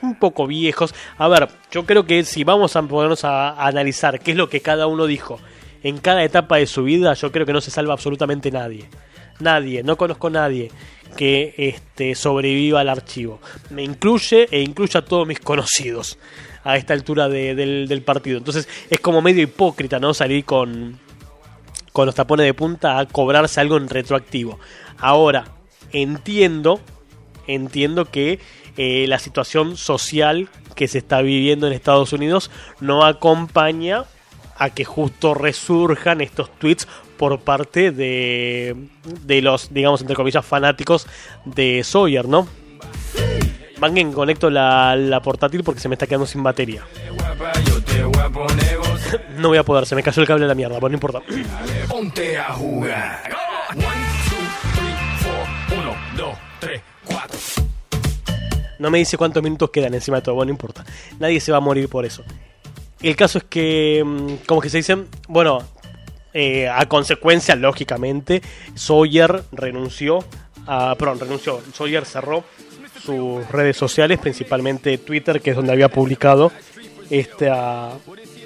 un poco viejos. A ver, yo creo que si vamos a ponernos a, a analizar qué es lo que cada uno dijo en cada etapa de su vida, yo creo que no se salva absolutamente nadie. Nadie, no conozco a nadie que este, sobreviva al archivo. Me incluye e incluye a todos mis conocidos a esta altura de- del, partido. Entonces es como medio hipócrita, ¿no? Salir con, con los tapones de punta a cobrarse algo en retroactivo. Ahora, entiendo, entiendo que eh, la situación social que se está viviendo en Estados Unidos no acompaña a que justo resurjan estos tweets por parte de, de los, digamos, entre comillas, fanáticos de Sawyer, ¿no? Manguen, conecto la, la portátil porque se me está quedando sin batería. (laughs) No voy a poder, se me cayó el cable de la mierda, bueno, no importa. (clears throat) Ponte a jugar. No me dice cuántos minutos quedan encima de todo, bueno, no importa. Nadie se va a morir por eso. El caso es que, mm, como que se dicen, bueno, eh, a consecuencia, lógicamente, Sawyer renunció a, perdón, renunció, Sawyer cerró sus redes sociales, principalmente Twitter, que es donde había publicado ah,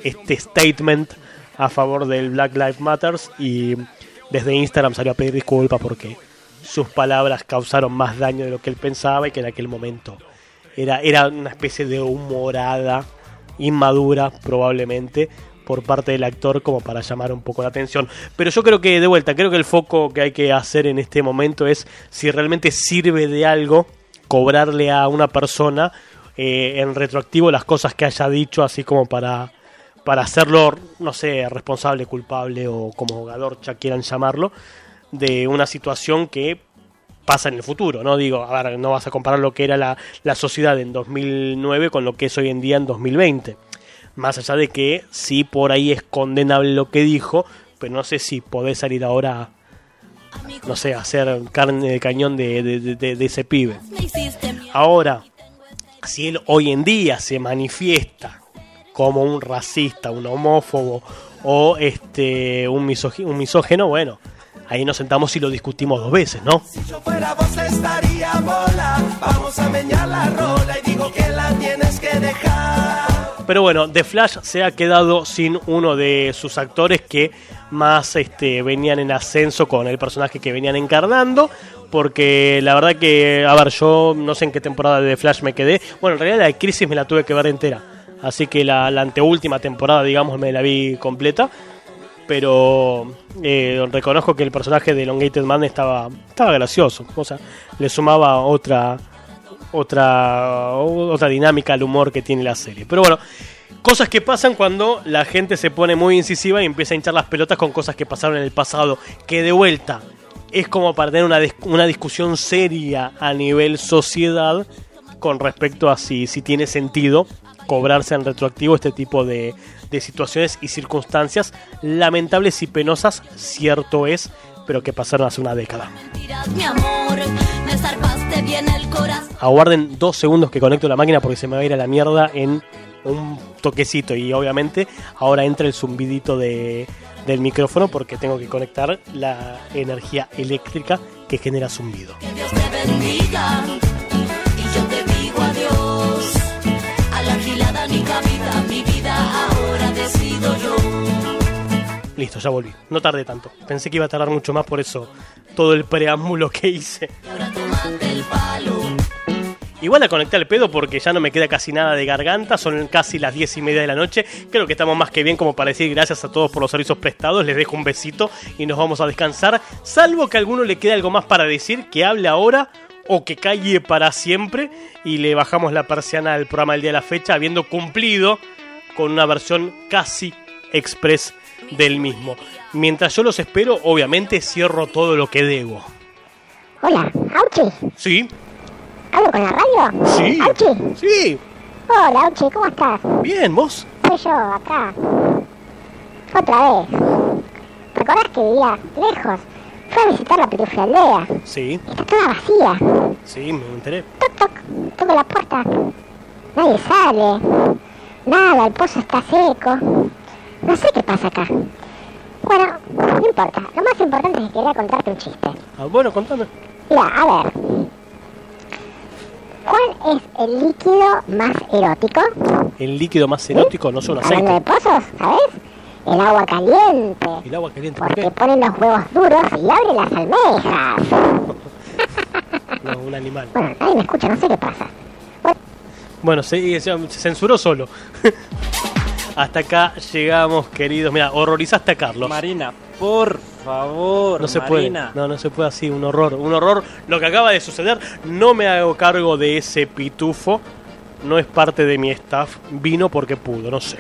este statement a favor del Black Lives Matters y desde Instagram salió a pedir disculpas porque sus palabras causaron más daño de lo que él pensaba y que en aquel momento era, era una especie de humorada inmadura probablemente por parte del actor como para llamar un poco la atención. Pero yo creo que de vuelta, creo que el foco que hay que hacer en este momento es si realmente sirve de algo cobrarle a una persona eh, en retroactivo las cosas que haya dicho, así como para, para hacerlo, no sé, responsable, culpable o como jugador, ya quieran llamarlo, de una situación que pasa en el futuro, ¿no? Digo, a ver, no vas a comparar lo que era la, la sociedad en 2009 con lo que es hoy en día en 2020. Más allá de que sí por ahí es condenable lo que dijo, pero no sé si podés salir ahora, no sé, hacer carne de cañón de, de- ese pibe. Ahora, si él hoy en día se manifiesta como un racista, un homófobo o este un, un misógeno, bueno, ahí nos sentamos y lo discutimos dos veces, ¿no? yo fuera vos estaría bola. Vamos a meñar la rola y digo Pero bueno, The Flash se ha quedado sin uno de sus actores que más este, venían en ascenso con el personaje que venían encarnando. Porque la verdad que, a ver, yo no sé en qué temporada de The Flash me quedé. Bueno, en realidad la de Crisis me la tuve que ver entera. Así que la, la anteúltima temporada, digamos, me la vi completa. Pero eh, reconozco que el personaje de Elongated Man estaba, estaba gracioso. O sea, le sumaba otra, otra, otra dinámica al humor que tiene la serie. Pero bueno, cosas que pasan cuando la gente se pone muy incisiva y empieza a hinchar las pelotas con cosas que pasaron en el pasado. Que de vuelta es como para tener una, una discusión seria a nivel sociedad con respecto a si, si tiene sentido cobrarse en retroactivo este tipo de, de situaciones y circunstancias lamentables y penosas, cierto es, pero que pasaron hace una década. Me zarpaste bien el corazón. Aguarden dos segundos que conecto la máquina porque se me va a ir a la mierda en un toquecito y obviamente ahora entra el zumbidito de, del micrófono porque tengo que conectar la energía eléctrica que genera zumbido. Dios te bendiga. Y yo te digo adiós. A la gilada ni cabida, mi vida ahora decido yo. Listo, ya volví. No tardé tanto. Pensé que iba a tardar mucho más, por eso todo el preámbulo que hice. Igual la conecté al pedo porque ya no me queda casi nada de garganta, son casi las diez y media de la noche. Creo que estamos más que bien como para decir gracias a todos por los servicios prestados. Les dejo un besito y nos vamos a descansar. Salvo que a alguno le quede algo más para decir, que hable ahora o que calle para siempre. Y le bajamos la persiana al programa del día de la fecha, habiendo cumplido con una versión casi express del mismo. Mientras yo los espero, obviamente cierro todo lo que debo. Hola, Auchi. ¿Sí? ¿Hablo con la radio? Sí. Auchi. Sí. Hola, Auchi, ¿cómo estás? Bien, ¿vos? Soy yo, acá. Otra vez. ¿Te acordás que vivía lejos? Fui a visitar la Aldea. Sí, Está toda vacía. sí, me enteré. Toco la puerta. Nadie sale. Nada, el pozo está seco. No sé qué pasa acá. Bueno, no importa. Lo más importante es que quería contarte un chiste. Ah, bueno, contame. Mira, a ver. ¿Cuál es el líquido más erótico? El líquido más erótico no son Hablando de aceite. pozos, ¿sabes? El agua caliente. El agua caliente, ¿por Porque qué? ponen los huevos duros y abren las almejas. (laughs) No, un animal. Bueno, nadie me escucha, no sé qué pasa. Bueno, se- se censuró solo. (laughs) Hasta acá llegamos, queridos. Mira, horrorizaste a Carlos. Marina, por favor. No se Marina. puede. No, no se puede así. Un horror. Un horror. Lo que acaba de suceder. No me hago cargo de ese pitufo. No es parte de mi staff. Vino porque pudo. No sé.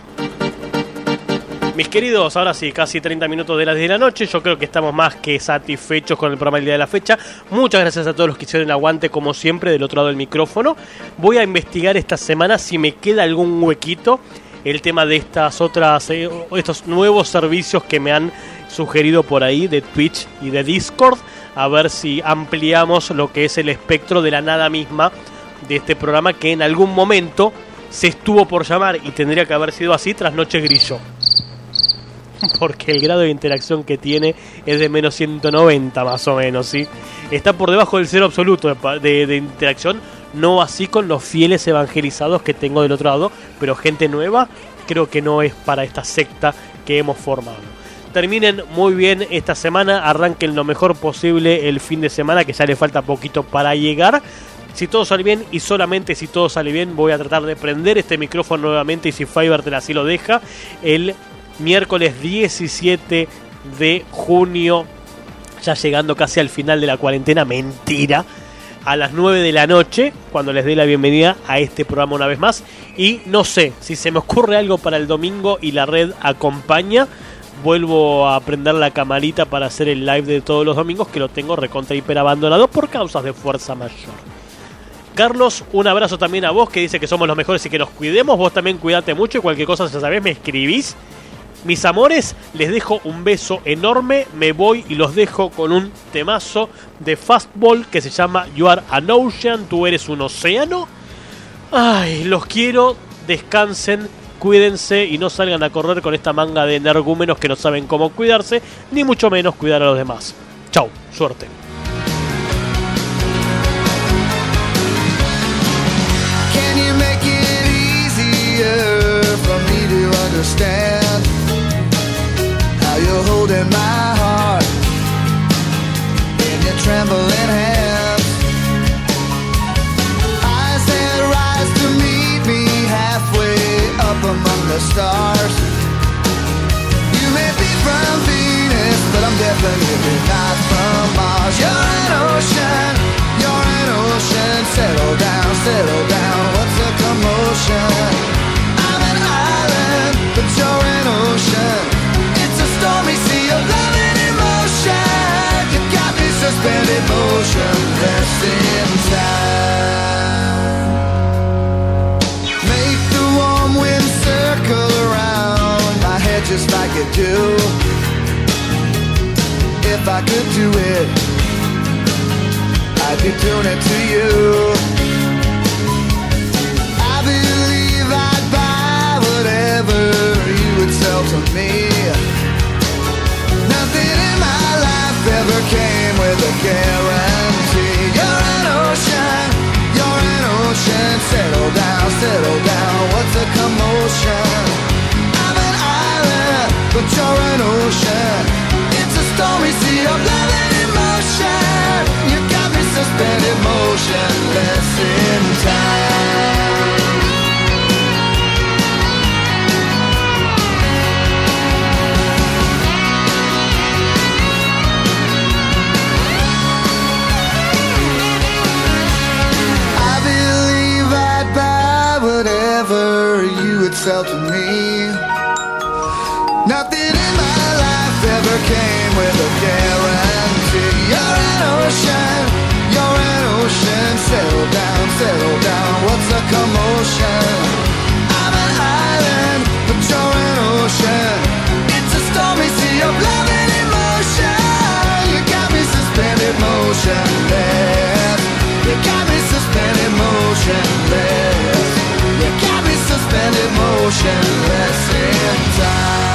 Mis queridos, ahora sí, casi 30 minutos de las 10 de la noche. Yo creo que estamos más que satisfechos con el programa del día de la fecha. Muchas gracias a todos los que hicieron el aguante, como siempre, del otro lado del micrófono. Voy a investigar esta semana si me queda algún huequito. El tema de estas otras, eh, estos nuevos servicios que me han sugerido por ahí de Twitch y de Discord. A ver si ampliamos lo que es el espectro de la nada misma de este programa que en algún momento se estuvo por llamar y tendría que haber sido así tras Noche Grillo (laughs) porque el grado de interacción que tiene es de menos 190 más o menos, ¿sí? Está por debajo del cero absoluto de, interacción, no así con los fieles evangelizados que tengo del otro lado, pero gente nueva creo que no es para esta secta que hemos formado. Terminen muy bien esta semana, arranquen lo mejor posible el fin de semana, que ya le falta poquito para llegar. Si todo sale bien y solamente si todo sale bien, voy a tratar de prender este micrófono nuevamente y si Fiverr así lo deja, el miércoles 17 de junio, ya llegando casi al final de la cuarentena, mentira, a las 9 de la noche, cuando les dé la bienvenida a este programa una vez más. Y no sé, si se me ocurre algo para el domingo y la red acompaña, vuelvo a prender la camarita para hacer el live de todos los domingos, que lo tengo recontra hiper abandonado por causas de fuerza mayor. Carlos, un abrazo también a vos que dice que somos los mejores y que nos cuidemos. Vos también cuídate mucho y cualquier cosa, ya sabés, me escribís. Mis amores, les dejo un beso enorme. Me voy y los dejo con un temazo de fastball que se llama You Are an Ocean. Tú eres un océano. Ay, los quiero. Descansen, cuídense y no salgan a correr con esta manga de energúmenos que no saben cómo cuidarse, ni mucho menos cuidar a los demás. Chau, suerte. And if you're not from Mars. You're an ocean, you're an ocean. Settle down, settle down. What's the commotion? I'm an island, but you're an ocean. It's a stormy sea of love and emotion. You got me suspended, motion, motionless in time. Make the warm wind circle around my head just like it do. If I could do it, I'd be doing it to you. I believe I'd buy whatever you would sell to me. Nothing in my life ever came with a guarantee. You're an ocean, you're an ocean. Settle down, settle down. What's a commotion? I'm an island, but you're an ocean. It's a stormy sea of love and emotion. You got me suspended motionless in time. I settle down. What's the commotion? I'm an island, but you're an ocean. It's a stormy sea of love and emotion. You got me suspended motionless. You got me suspended motionless. You got me suspended motionless in time.